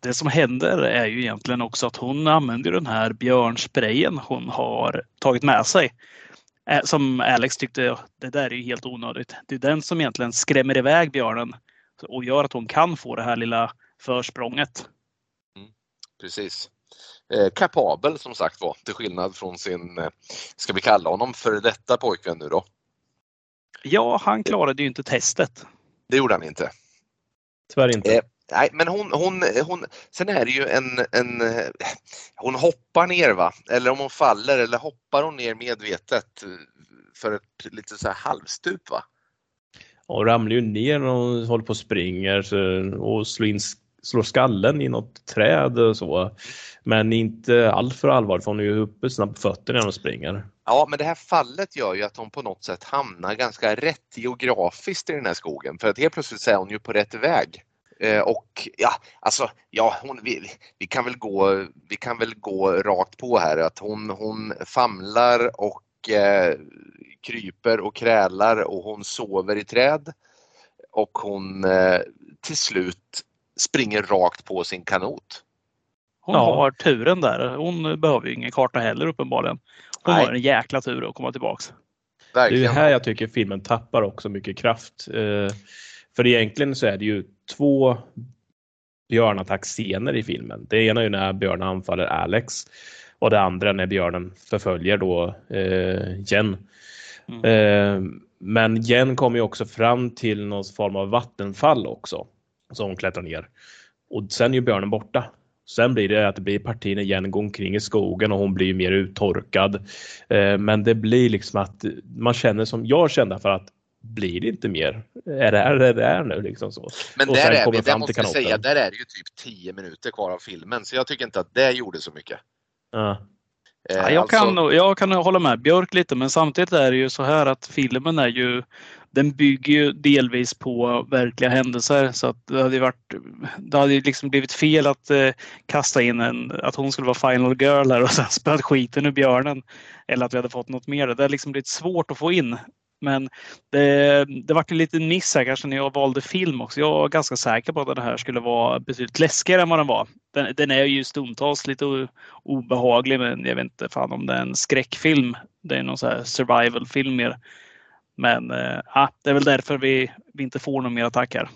Det som händer är ju egentligen också att hon använder den här björnsprayen hon har tagit med sig. Eh, Som Alex tyckte, det där är ju helt onödigt. Det är den som egentligen skrämmer iväg björnen och gör att hon kan få det här lilla försprånget. Precis. Eh, kapabel som sagt var, till skillnad från sin, eh, ska vi kalla honom för detta pojkvän nu då? Ja, han klarade ju inte testet. Det gjorde han inte. Tyvärr inte. Eh, Nej, men hon, hon, hon, sen är det ju en, en, eh, hon hoppar ner va, eller om hon faller eller hoppar hon ner medvetet för ett lite så här halvstup va? Och ramlar ju ner när hon håller på och springer så- och slår, in, slår skallen i något träd och så. Men inte alltför allvarligt för hon är ju uppe snabbt på fötterna när hon springer. Ja, men det här fallet gör ju att hon på något sätt hamnar ganska rätt geografiskt i den här skogen för att helt plötsligt så är hon ju på rätt väg. Eh, och ja, alltså, ja, hon, vi, vi, kan väl gå, vi kan väl gå rakt på här att hon, hon famlar och eh, kryper och krälar och hon sover i träd och hon eh, till slut springer rakt på sin kanot. Hon Ja. har turen där. Hon behöver ju ingen karta heller uppenbarligen. Hon Nej. har en jäkla tur att komma tillbaks. Det är Verkligen. här jag tycker filmen tappar också mycket kraft. Eh, för egentligen så är det ju två björnattackscener i filmen. Det ena är ju när björnen anfaller Alex och det andra när björnen förföljer då eh, Jen. Mm. Eh, men Jen kommer ju också fram till någon form av vattenfall också som hon klättrar ner. Och sen är ju björnen borta. Sen blir det att det blir partier när Jen går omkring i skogen och hon blir mer uttorkad. Eh, men det blir liksom att man känner som jag kände för att blir det inte mer? Är det här det det är nu liksom så? Men och där är vi, det måste jag säga, där är det ju typ 10 minuter kvar av filmen så jag tycker inte att det gjorde så mycket. Ja. Eh, Ja, jag, alltså- kan, jag kan hålla med Björk lite men samtidigt är det ju så här att filmen är ju den bygger ju delvis på verkliga händelser så att det hade ju varit det hade liksom blivit fel att eh, kasta in en att hon skulle vara final girl här och sen spöat skiten ur björnen. Eller att vi hade fått något mer. Det har liksom blivit svårt att få in. Men det, det vart en liten miss här kanske när jag valde film också. Jag var ganska säker på att den här skulle vara betydligt läskigare än vad den var. Den, den är ju stundtals lite obehaglig men jag vet inte fan om det är en skräckfilm. Det är någon så här survival-film mer. Men äh, det är väl därför vi, vi inte får någon mer attacker.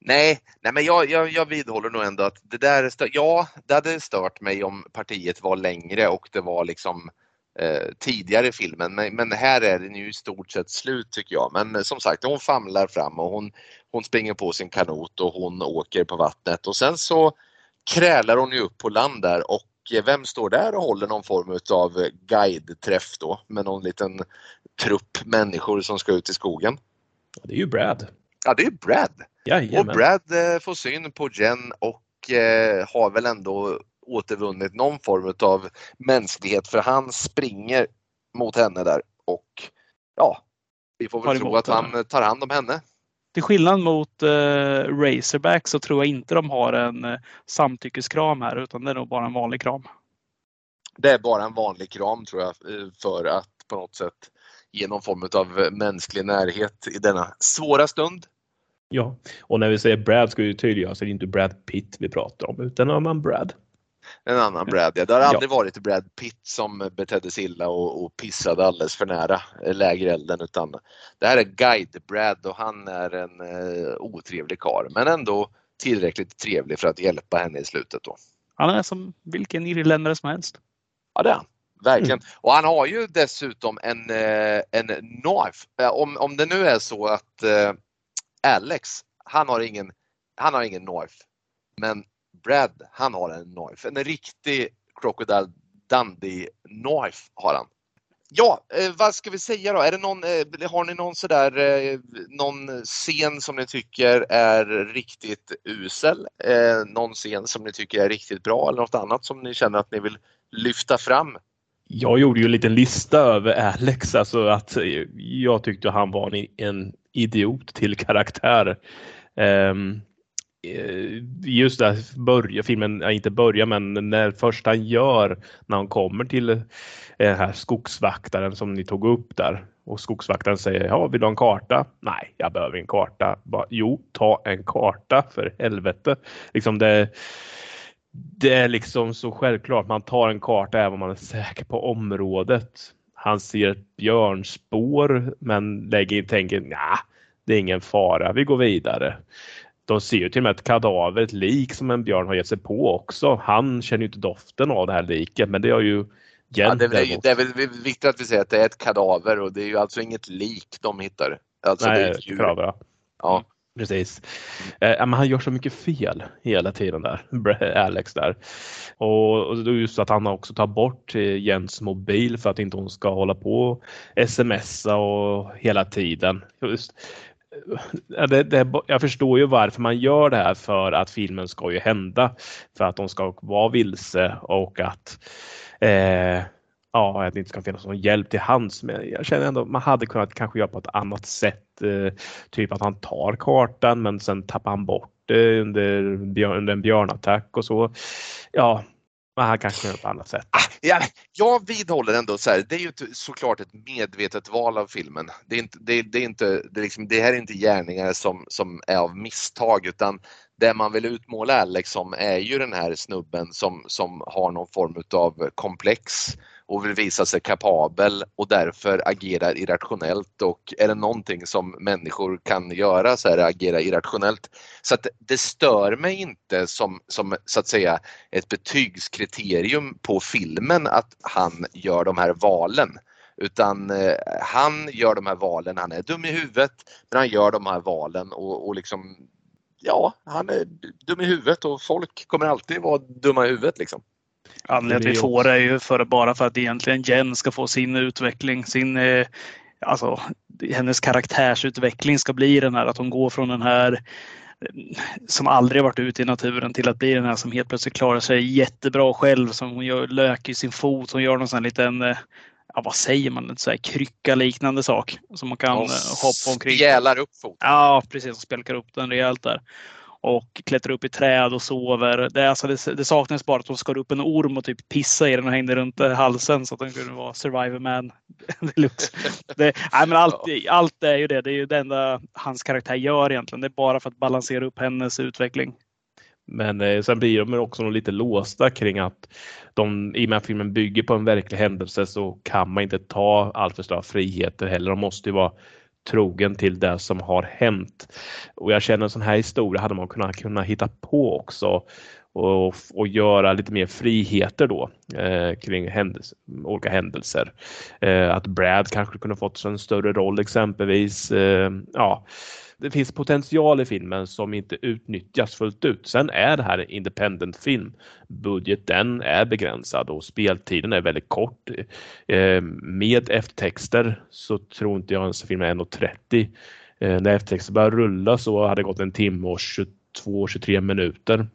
Nej, nej men jag, jag, jag vidhåller nog ändå att det där, ja, det hade stört mig om partiet var längre och det var liksom eh, tidigare i filmen. Men, men här är den ju i stort sett slut tycker jag. Men eh, som sagt, hon famlar fram och hon, hon springer på sin kanot och hon åker på vattnet och sen så krälar hon ju upp på land där och eh, vem står där och håller någon form av guideträff då med någon liten trupp människor som ska ut i skogen? Det är ju Brad. Ja, det är Brad. Och Jajamän. Brad eh, får syn på Jen och har väl ändå återvunnit någon form av mänsklighet för han springer mot henne där och ja, vi får väl tro att han henne. tar hand om henne. Till skillnad mot eh, Razorback så tror jag inte de har en eh, samtyckeskram här utan det är nog bara en vanlig kram. Det är bara en vanlig kram tror jag eh, för att på något sätt ge någon form av mänsklig närhet i denna svåra stund. Ja, och när vi säger Brad ska vi tydliggöra så är det inte Brad Pitt vi pratar om utan en annan Brad. En annan Brad, ja. Det har Ja. aldrig varit Brad Pitt som betedde sig illa och, och pissade alldeles för nära eh, lägerelden utan det här är Guide Brad och han är en eh, otrevlig karl men ändå tillräckligt trevlig för att hjälpa henne i slutet då. Han är som vilken irländare som helst. Ja det är han. Verkligen. Och han har ju dessutom en, eh, en knife. Eh, Om, om det nu är så att eh, Alex, han har ingen, han har ingen knife. Men Brad, han har en knife. En riktig Crocodile Dundee knife har han. Ja, eh, vad ska vi säga då? Är det någon, eh, har ni någon sådär, eh, någon scen som ni tycker är riktigt usel? Eh, någon scen som ni tycker är riktigt bra eller något annat som ni känner att ni vill lyfta fram? Jag gjorde ju en liten lista över Alex, alltså att eh, jag tyckte han var en, en idiot till karaktär. Um, Eh, just det, börja, filmen, inte börja men när först han gör när han kommer till den här skogsvaktaren som ni tog upp där och skogsvaktaren säger ja, vill du ha en karta? Nej, jag behöver en karta. Bara, jo, ta en karta för helvete. Liksom det, det är liksom så självklart. Man tar en karta även om man är säker på området. Han ser ett björnspår men lägger in tänker nej, det är ingen fara. Vi går vidare. De ser ju till och med ett kadaver, ett lik som en björn har gett sig på också. Han känner ju inte doften av det här liket men det har ju Ja, det, är väl, det är väl viktigt att vi säger att det är ett kadaver och det är ju alltså inget lik de hittar. Alltså Nej, det är ett kadaver. Ja. Precis. Eh, men han gör så mycket fel hela tiden där, Alex där. Och, och just att han också tar bort eh, Jens mobil för att inte hon ska hålla på och smsa och hela tiden. Just, det, det, jag förstår ju varför man gör det här för att filmen ska ju hända. För att de ska vara vilse och att eh, ja, att det inte ska finnas någon hjälp till hands. Men jag känner ändå att man hade kunnat kanske göra på ett annat sätt. Eh, typ att han tar kartan men sen tappar han bort det under, under en björnattack och så. Ja, men han kanske gör på annat sätt. Ah, ja, jag vidhåller ändå så här, det är ju såklart ett medvetet val av filmen. Det, är inte, det, det är inte, det, liksom, det här är inte gärningar som, som är av misstag utan det man vill utmåla liksom är ju den här snubben som, som har någon form av komplex och vill visa sig kapabel och därför agerar irrationellt och är det någonting som människor kan göra så är det agera irrationellt. Så att det stör mig inte som, som så att säga ett betygskriterium på filmen att han gör de här valen utan eh, han gör de här valen, han är dum i huvudet men han gör de här valen och, och liksom ja, han är dum i huvudet och folk kommer alltid vara dumma i huvudet liksom. Anledningen till att vi får det är ju för, bara för att egentligen Jen ska få sin utveckling, sin eh, alltså hennes karaktärsutveckling ska bli den här att hon går från den här eh, som aldrig varit ute i naturen till att bli den här som helt plötsligt klarar sig jättebra själv. Som hon gör lök i sin fot. Hon gör någon sån liten, eh, ja vad säger man, så här krycka liknande sak. Som man kan och hoppa omkring. Spjälar upp foten. Ja precis, spjälkar upp den rejält där och klättrar upp i träd och sover. Det, alltså, det, det saknas bara att de skar upp en orm och typ pissa i den och hängde runt halsen så att den kunde vara survivor man deluxe. Det, nej, men allt, allt är ju det. Det är ju det enda hans karaktär gör egentligen. Det är bara för att balansera upp hennes utveckling. Men eh, sen blir de också lite låsta kring att de, i och med att filmen bygger på en verklig händelse så kan man inte ta alltför stora friheter heller. De måste ju vara trogen till det som har hänt. Och jag känner en sån här historia hade man kunnat kunna hitta på också och, och göra lite mer friheter då eh, kring händelse, olika händelser. Eh, att Brad kanske kunde fått en större roll exempelvis. Eh, ja, det finns potential i filmen som inte utnyttjas fullt ut. Sen är det här en independent film. Budgeten är begränsad och speltiden är väldigt kort. Eh, med eftertexter så tror inte jag ens filmen är 1.30. Eh, när eftertexter börjar rulla så hade det gått en timme och 22-23 minuter.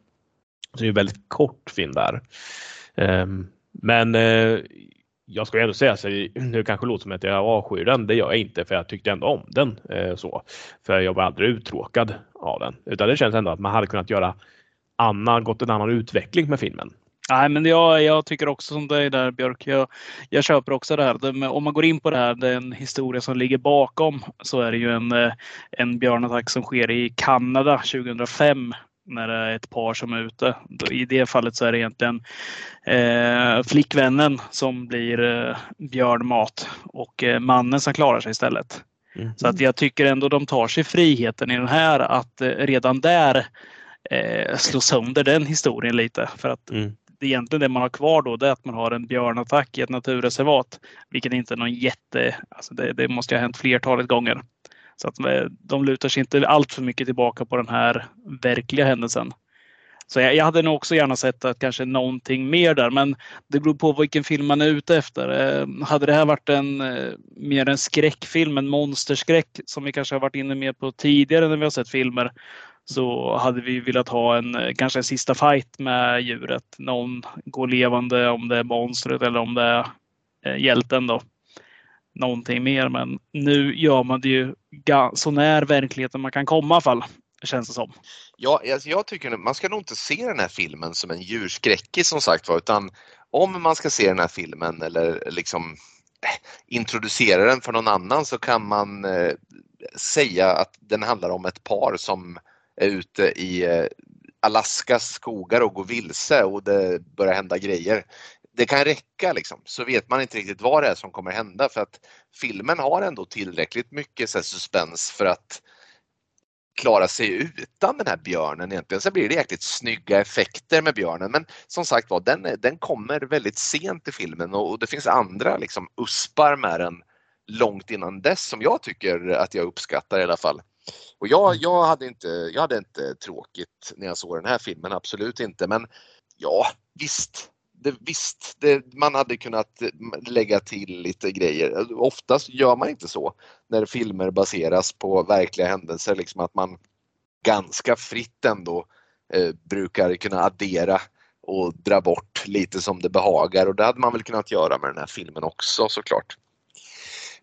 Så det är en väldigt kort film där. Ehm, eh, men jag ska ändå säga, så nu kanske låter som att jag avskyr den. Det gör jag inte för jag tyckte ändå om den. Eh, så. För jag var aldrig uttråkad av den. Utan det känns ändå att man hade kunnat göra annan, gått en annan utveckling med filmen. Nej, men jag, jag tycker också som dig där Björk. Jag, jag köper också det här. Om man går in på det här, den historia som ligger bakom så är det ju en, eh, en björnattack som sker i Kanada 2005 när det är ett par som är ute. I det fallet så är det egentligen eh, flickvännen som blir eh, björnmat och eh, mannen som klarar sig istället. Mm. Så att jag tycker ändå de tar sig friheten i den här att eh, redan där eh, slå sönder den historien lite. För att mm. det egentligen det man har kvar då det är att man har en björnattack i ett naturreservat. Vilket inte är någon jätte, alltså det, det måste ha hänt flertalet gånger. Så att eh, de lutar sig inte allt för mycket tillbaka på den här verkliga händelsen. Så jag, jag, hade nog också gärna sett att kanske någonting mer där, men det beror på vilken film man är ute efter. Eh, hade det här varit en eh, mer en skräckfilm, en monsterskräck som vi kanske har varit inne med på tidigare när vi har sett filmer, så hade vi velat ha en eh, kanske en sista fight med djuret. Någon går levande om det är monstret eller om det är eh, hjälten då. Någonting mer, men nu gör man det ju så när verkligheten man kan komma i alla fall känns det som. Ja, alltså jag tycker man ska nog inte se den här filmen som en djurskräckis som sagt var, utan om man ska se den här filmen eller liksom eh, introducera den för någon annan så kan man eh, säga att den handlar om ett par som är ute i eh, Alaskas skogar och går vilse och det börjar hända grejer. Det kan räcka liksom, så vet man inte riktigt vad det är som kommer hända för att filmen har ändå tillräckligt mycket så suspens för att klara sig utan den här björnen egentligen. Sen blir det jäkligt snygga effekter med björnen men som sagt var den, den kommer väldigt sent i filmen och, och det finns andra liksom uspar med den långt innan dess som jag tycker att jag uppskattar i alla fall. Och jag, mm. jag, hade inte, jag hade inte tråkigt när jag såg den här filmen, absolut inte men ja visst, det, visst, det, man hade kunnat lägga till lite grejer. Oftast gör man inte så när filmer baseras på verkliga händelser, liksom att man ganska fritt ändå eh, brukar kunna addera och dra bort lite som det behagar och det hade man väl kunnat göra med den här filmen också såklart.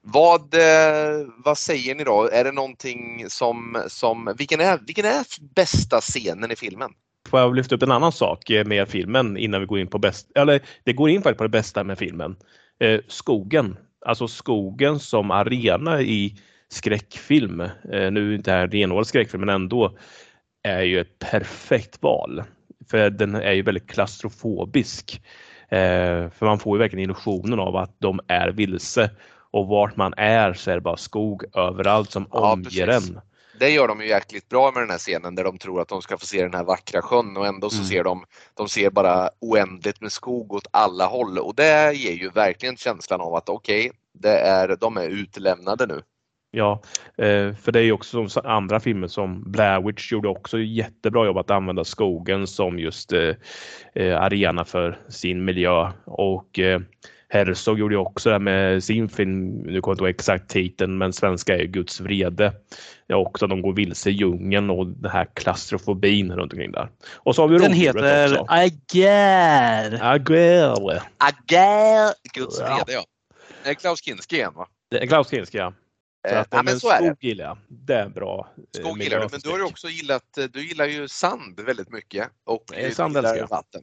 Vad, eh, vad säger ni då? Är det någonting som, som vilken, är, vilken är bästa scenen i filmen? Får jag lyfta upp en annan sak eh, med filmen innan vi går in på bäst, eller det går in på det bästa med filmen. Eh, skogen, alltså skogen som arena i skräckfilm, eh, nu inte här renodlad skräckfilm men ändå, är ju ett perfekt val. För den är ju väldigt klaustrofobisk. Eh, för man får ju verkligen illusionen av att de är vilse och vart man är så är det bara skog överallt som ja, omger precis. en det gör de ju jäkligt bra med den här scenen där de tror att de ska få se den här vackra sjön och ändå så mm. ser de, de ser bara oändligt med skog åt alla håll och det ger ju verkligen känslan av att okej, okay, de är utlämnade nu. Ja, eh, för det är ju också som andra filmer som Blair Witch gjorde också jättebra jobb att använda skogen som just eh, eh, arena för sin miljö och Herzog gjorde ju också det med sin film, nu kommer jag inte ihåg exakt titeln, men svenska är Guds vrede. Ja, också de går vilse i djungeln och den här klaustrofobin runt omkring där. Och så har vi Den heter Ager. Ager. Ager. Guds vrede ja. Det är Klaus Kinski igen va? Det är Klaus Kinski ja. Så eh, att, ja, men så skog är det. gillar jag. Det är bra. Eh, skog gillar du, men du har ju också gillat, eh, du gillar ju sand väldigt mycket. Och Nej, sand älskar jag. vatten.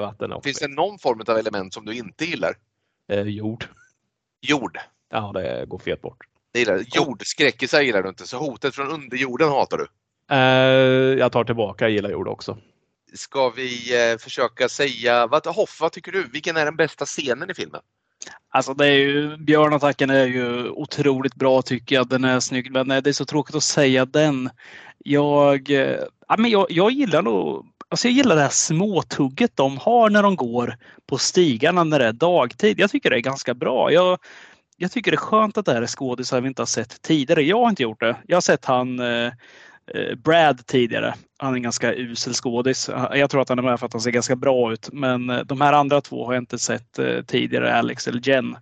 Vatten också. Finns det någon form av element som du inte gillar? Eh, jord. Jord? Ja, det går fet bort. Det gillar Jordskräckisar gillar du inte, så hotet från underjorden hatar du? Eh, jag tar tillbaka, jag gillar jord också. Ska vi eh, försöka säga, vad, Hoff, vad tycker du? Vilken är den bästa scenen i filmen? Alltså det är ju, björnattacken är ju otroligt bra tycker jag. Den är snygg, men eh, det är så tråkigt att säga den. Jag, eh, ja, men jag, jag gillar nog Alltså jag gillar det här småtugget de har när de går på stigarna när det är dagtid. Jag tycker det är ganska bra. Jag, jag tycker det är skönt att det här är skådisar vi inte har sett tidigare. Jag har inte gjort det. Jag har sett han eh, eh Brad tidigare. Han är en ganska usel skådis. Jag tror att han är med för att han ser ganska bra ut. Men eh, de här andra två har jag inte sett eh, tidigare, Alex eller Jen.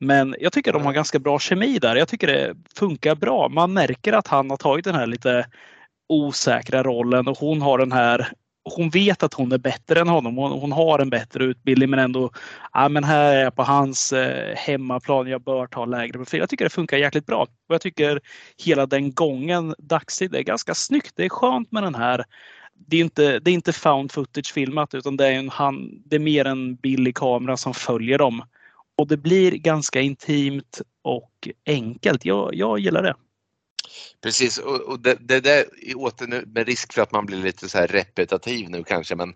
Men jag tycker de har ganska bra kemi där. Jag tycker det funkar bra. Man märker att han har tagit den här lite osäkra rollen och hon har den här hon vet att hon är bättre än honom. Hon, hon har en bättre utbildning men ändå, ja men här är jag på hans eh, hemmaplan. Jag bör ta lägre profil. Jag tycker det funkar jäkligt bra. Och jag tycker hela den gången dagstid är ganska snyggt. Det är skönt med den här det är inte, det är inte found footage filmat utan det är, en hand, det är mer en billig kamera som följer dem. Och det blir ganska intimt och enkelt. Jag, jag gillar det. Precis och, och det, det där åter nu med risk för att man blir lite så här repetitiv nu kanske men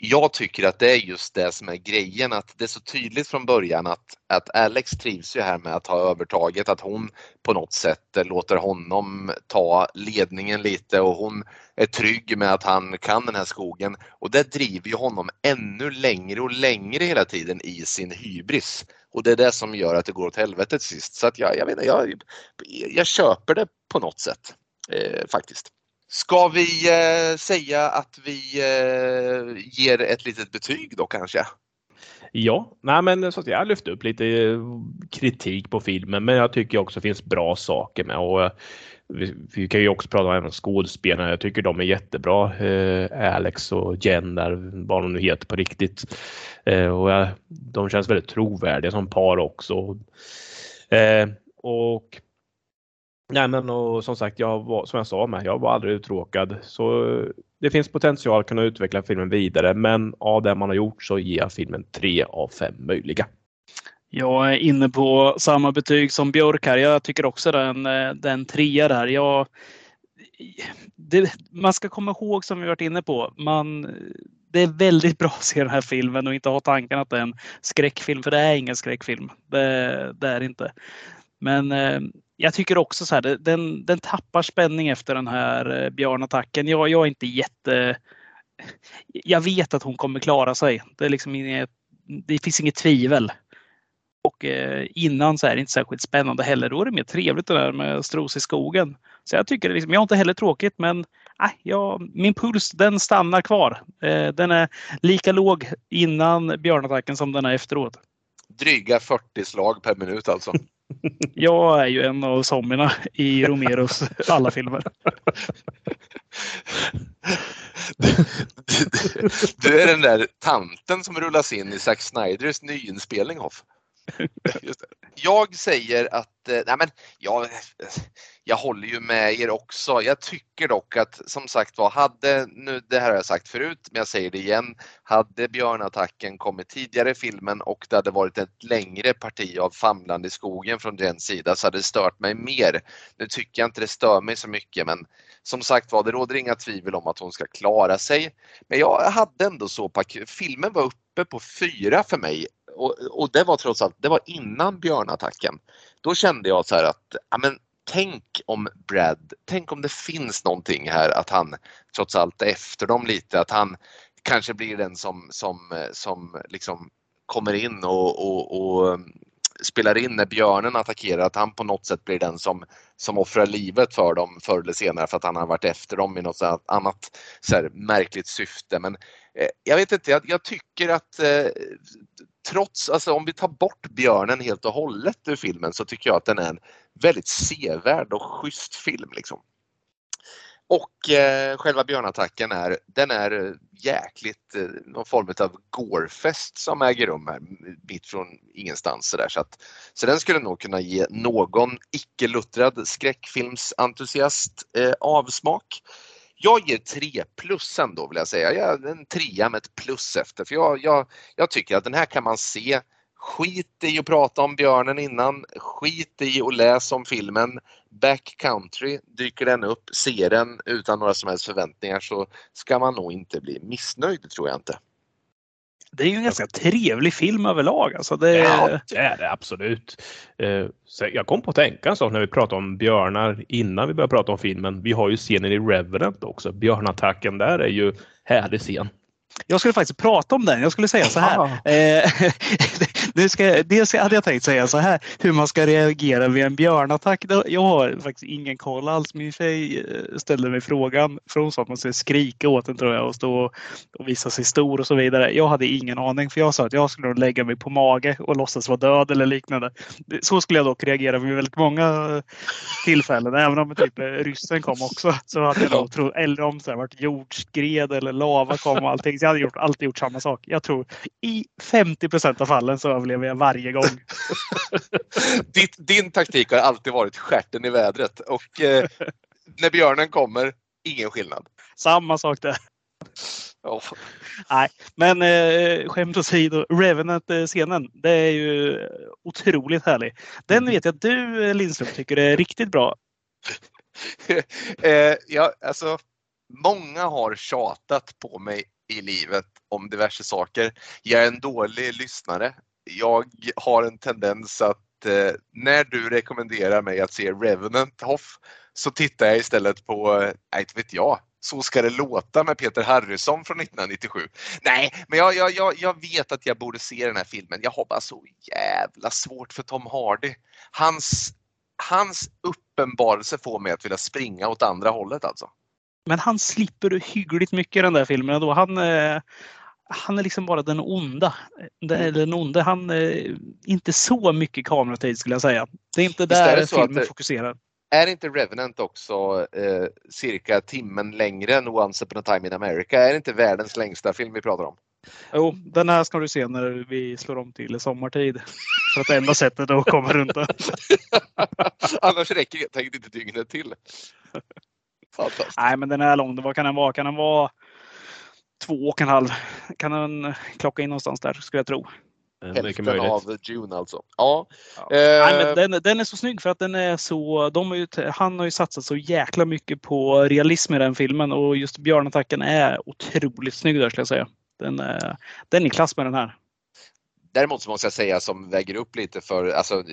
jag tycker att det är just det som är grejen att det är så tydligt från början att, att Alex trivs ju här med att ha övertaget, att hon på något sätt låter honom ta ledningen lite och hon är trygg med att han kan den här skogen och det driver ju honom ännu längre och längre hela tiden i sin hybris. Och det är det som gör att det går åt helvete till sist. Så att jag, jag, vet jag, jag köper det på något sätt eh, faktiskt. Ska vi eh, säga att vi eh, ger ett litet betyg då kanske? Ja, nej men så att jag har lyft upp lite eh, kritik på filmen, men jag tycker också det finns bra saker med. Och eh, vi, vi kan ju också prata om även skådespelarna. Jag tycker de är jättebra. Eh, Alex och Jen där, vad de nu heter på riktigt. Eh, och jag, de känns väldigt trovärdiga som par också. Eh, och Nej men och som sagt, jag var, som jag sa med, jag var aldrig uttråkad. Så det finns potential att kunna utveckla filmen vidare men av det man har gjort så ger jag filmen 3 av 5 möjliga. Jag är inne på samma betyg som Björk här. Jag tycker också den, eh, den trea där. Jag, det, man ska komma ihåg som vi varit inne på. Man, det är väldigt bra att se den här filmen och inte ha tanken att det är en skräckfilm. För det är ingen skräckfilm. Det, det är det inte. Men eh, jag tycker också så här, den, den tappar spänning efter den här eh, björnattacken. Jag, jag är inte jätte... Jag vet att hon kommer klara sig. Det, är liksom inget, det finns inget tvivel. Och eh, innan så är det inte särskilt spännande heller. Då är det mer trevligt det där med stros i skogen. Så jag tycker liksom, jag har inte heller tråkigt men äh, jag, min puls den stannar kvar. Eh, den är lika låg innan björnattacken som den är efteråt. Dryga 40 slag per minut alltså. Jag är ju en av zombierna i Romeros alla filmer. Du, du, du, är den där tanten som rullas in i Zack Snyders nyinspelning Hoff. Jag säger att, eh, nej men jag, jag håller ju med er också. Jag tycker dock att som sagt var, hade, nu det här har jag sagt förut, men jag säger det igen, hade björnattacken kommit tidigare i filmen och det hade varit ett längre parti av famlande i skogen från den sida så hade det stört mig mer. Nu tycker jag inte det stör mig så mycket men som sagt var, det råder inga tvivel om att hon ska klara sig. Men jag hade ändå så filmen var uppe på fyra för mig och, och det var trots allt, det var innan björnattacken. Då kände jag så här att, ja men tänk om Brad, tänk om det finns någonting här att han trots allt är efter dem lite, att han kanske blir den som, som, som liksom kommer in och, och, och um, spelar in när björnen attackerar, att han på något sätt blir den som, som offrar livet för dem förr eller senare för att han har varit efter dem i något annat så här, märkligt syfte. Men eh, jag vet inte, jag, jag tycker att eh, trots, alltså om vi tar bort björnen helt och hållet ur filmen så tycker jag att den är en väldigt sevärd och schysst film. Liksom. Och eh, själva björnattacken är, den är jäkligt eh, någon form av gårfest som äger rum här mitt från ingenstans. Så, där, så, att, så den skulle nog kunna ge någon icke-luttrad skräckfilmsentusiast eh, avsmak. Jag ger tre plus ändå vill jag säga. Jag, en trea med ett plus efter för jag, jag, jag tycker att den här kan man se Skit i att prata om björnen innan, skit i att läsa om filmen. Backcountry, dyker den upp, ser den utan några som helst förväntningar så ska man nog inte bli missnöjd tror jag inte. Det är ju en ganska trevlig film överlag. Alltså det... Ja, det är det absolut. Eh, jag kom på att tänka en sak när vi pratade om björnar innan vi började prata om filmen. Vi har ju scenen i Revenant också. Björnattacken där är ju härlig scen. Jag skulle faktiskt prata om den. Jag skulle säga så här. Eh, det ska, dels hade jag tänkt säga så här hur man ska reagera vid en björnattack. Jag har faktiskt ingen koll alls. Min tjej eh, ställde mig frågan för hon sa att man skulle skrika åt den tror jag och stå och visa sig stor och så vidare. Jag hade ingen aning för jag sa att jag skulle lägga mig på mage och låtsas vara död eller liknande. Så skulle jag dock reagera vid väldigt många tillfällen. Även om typ ryssen kom också så hade jag nog trott, eller om det varit jordskred eller lava kom och allting. Så jag hade gjort, alltid gjort samma sak. Jag tror i 50 procent av fallen så överlever jag varje gång. Ditt, din taktik har alltid varit skärten i vädret och eh, när björnen kommer, ingen skillnad. Samma sak där. Oh. Nej, men eh, skämt åsido, Revenant-scenen, det är ju otroligt härlig. Den mm. vet jag att du Lindström tycker är riktigt bra. eh, ja, alltså, många har tjatat på mig i livet om diverse saker. Jag är en dålig lyssnare. Jag har en tendens att eh, när du rekommenderar mig att se Revenant Hoff så tittar jag istället på, eh, nej inte vet jag, Så ska det låta med Peter Harrison från 1997. Nej, men jag, jag, jag, jag vet att jag borde se den här filmen. Jag har bara så jävla svårt för Tom Hardy. Hans, hans uppenbarelse får mig att vilja springa åt andra hållet alltså. Men han slipper hyggligt mycket i den där filmen ändå. Han, eh, han är liksom bara den onda. Den, den onde. Han är inte så mycket kameratid skulle jag säga. Det är inte där är filmen det, fokuserar. Är inte Revenant också eh, cirka timmen längre än Once upon a time in America? Är det inte världens längsta film vi pratar om? Jo, den här ska du se när vi slår om till sommartid. För att det enda sättet att komma runt det. Annars räcker helt enkelt inte dygnet till. Nej, men den är lång. Vad kan den vara? Kan den vara två och en halv? Kan den klocka in någonstans där skulle jag tro. Hälften av June alltså. Ja. ja. Eh. Nej, men den, den, är så snygg för att den är så... De ju, han har ju satsat så jäkla mycket på realism i den filmen och just björnattacken är otroligt snygg där skulle jag säga. Den, den är i klass med den här. Däremot så måste jag säga som väger upp lite för, alltså,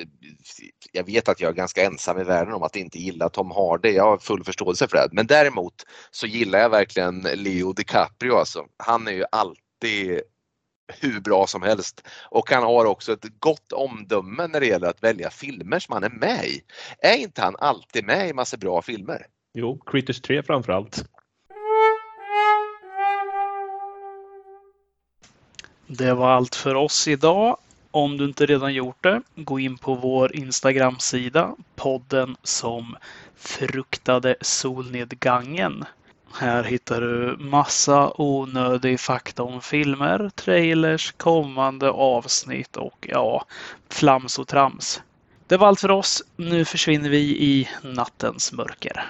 jag vet att jag är ganska ensam i världen om att inte gilla Tom Hardy. Jag har full förståelse för det. Men däremot så gillar jag verkligen Leo DiCaprio. Alltså. Han är ju alltid hur bra som helst. Och han har också ett gott omdöme när det gäller att välja filmer som han är med i. Är inte han alltid med i massa bra filmer? Jo, Critters 3 framförallt. Det var allt för oss idag. Om du inte redan gjort det, gå in på vår Instagram-sida, podden som fruktade solnedgången. Här hittar du massa onödig fakta om filmer, trailers, kommande avsnitt och ja, flams och trams. Det var allt för oss. Nu försvinner vi i nattens mörker.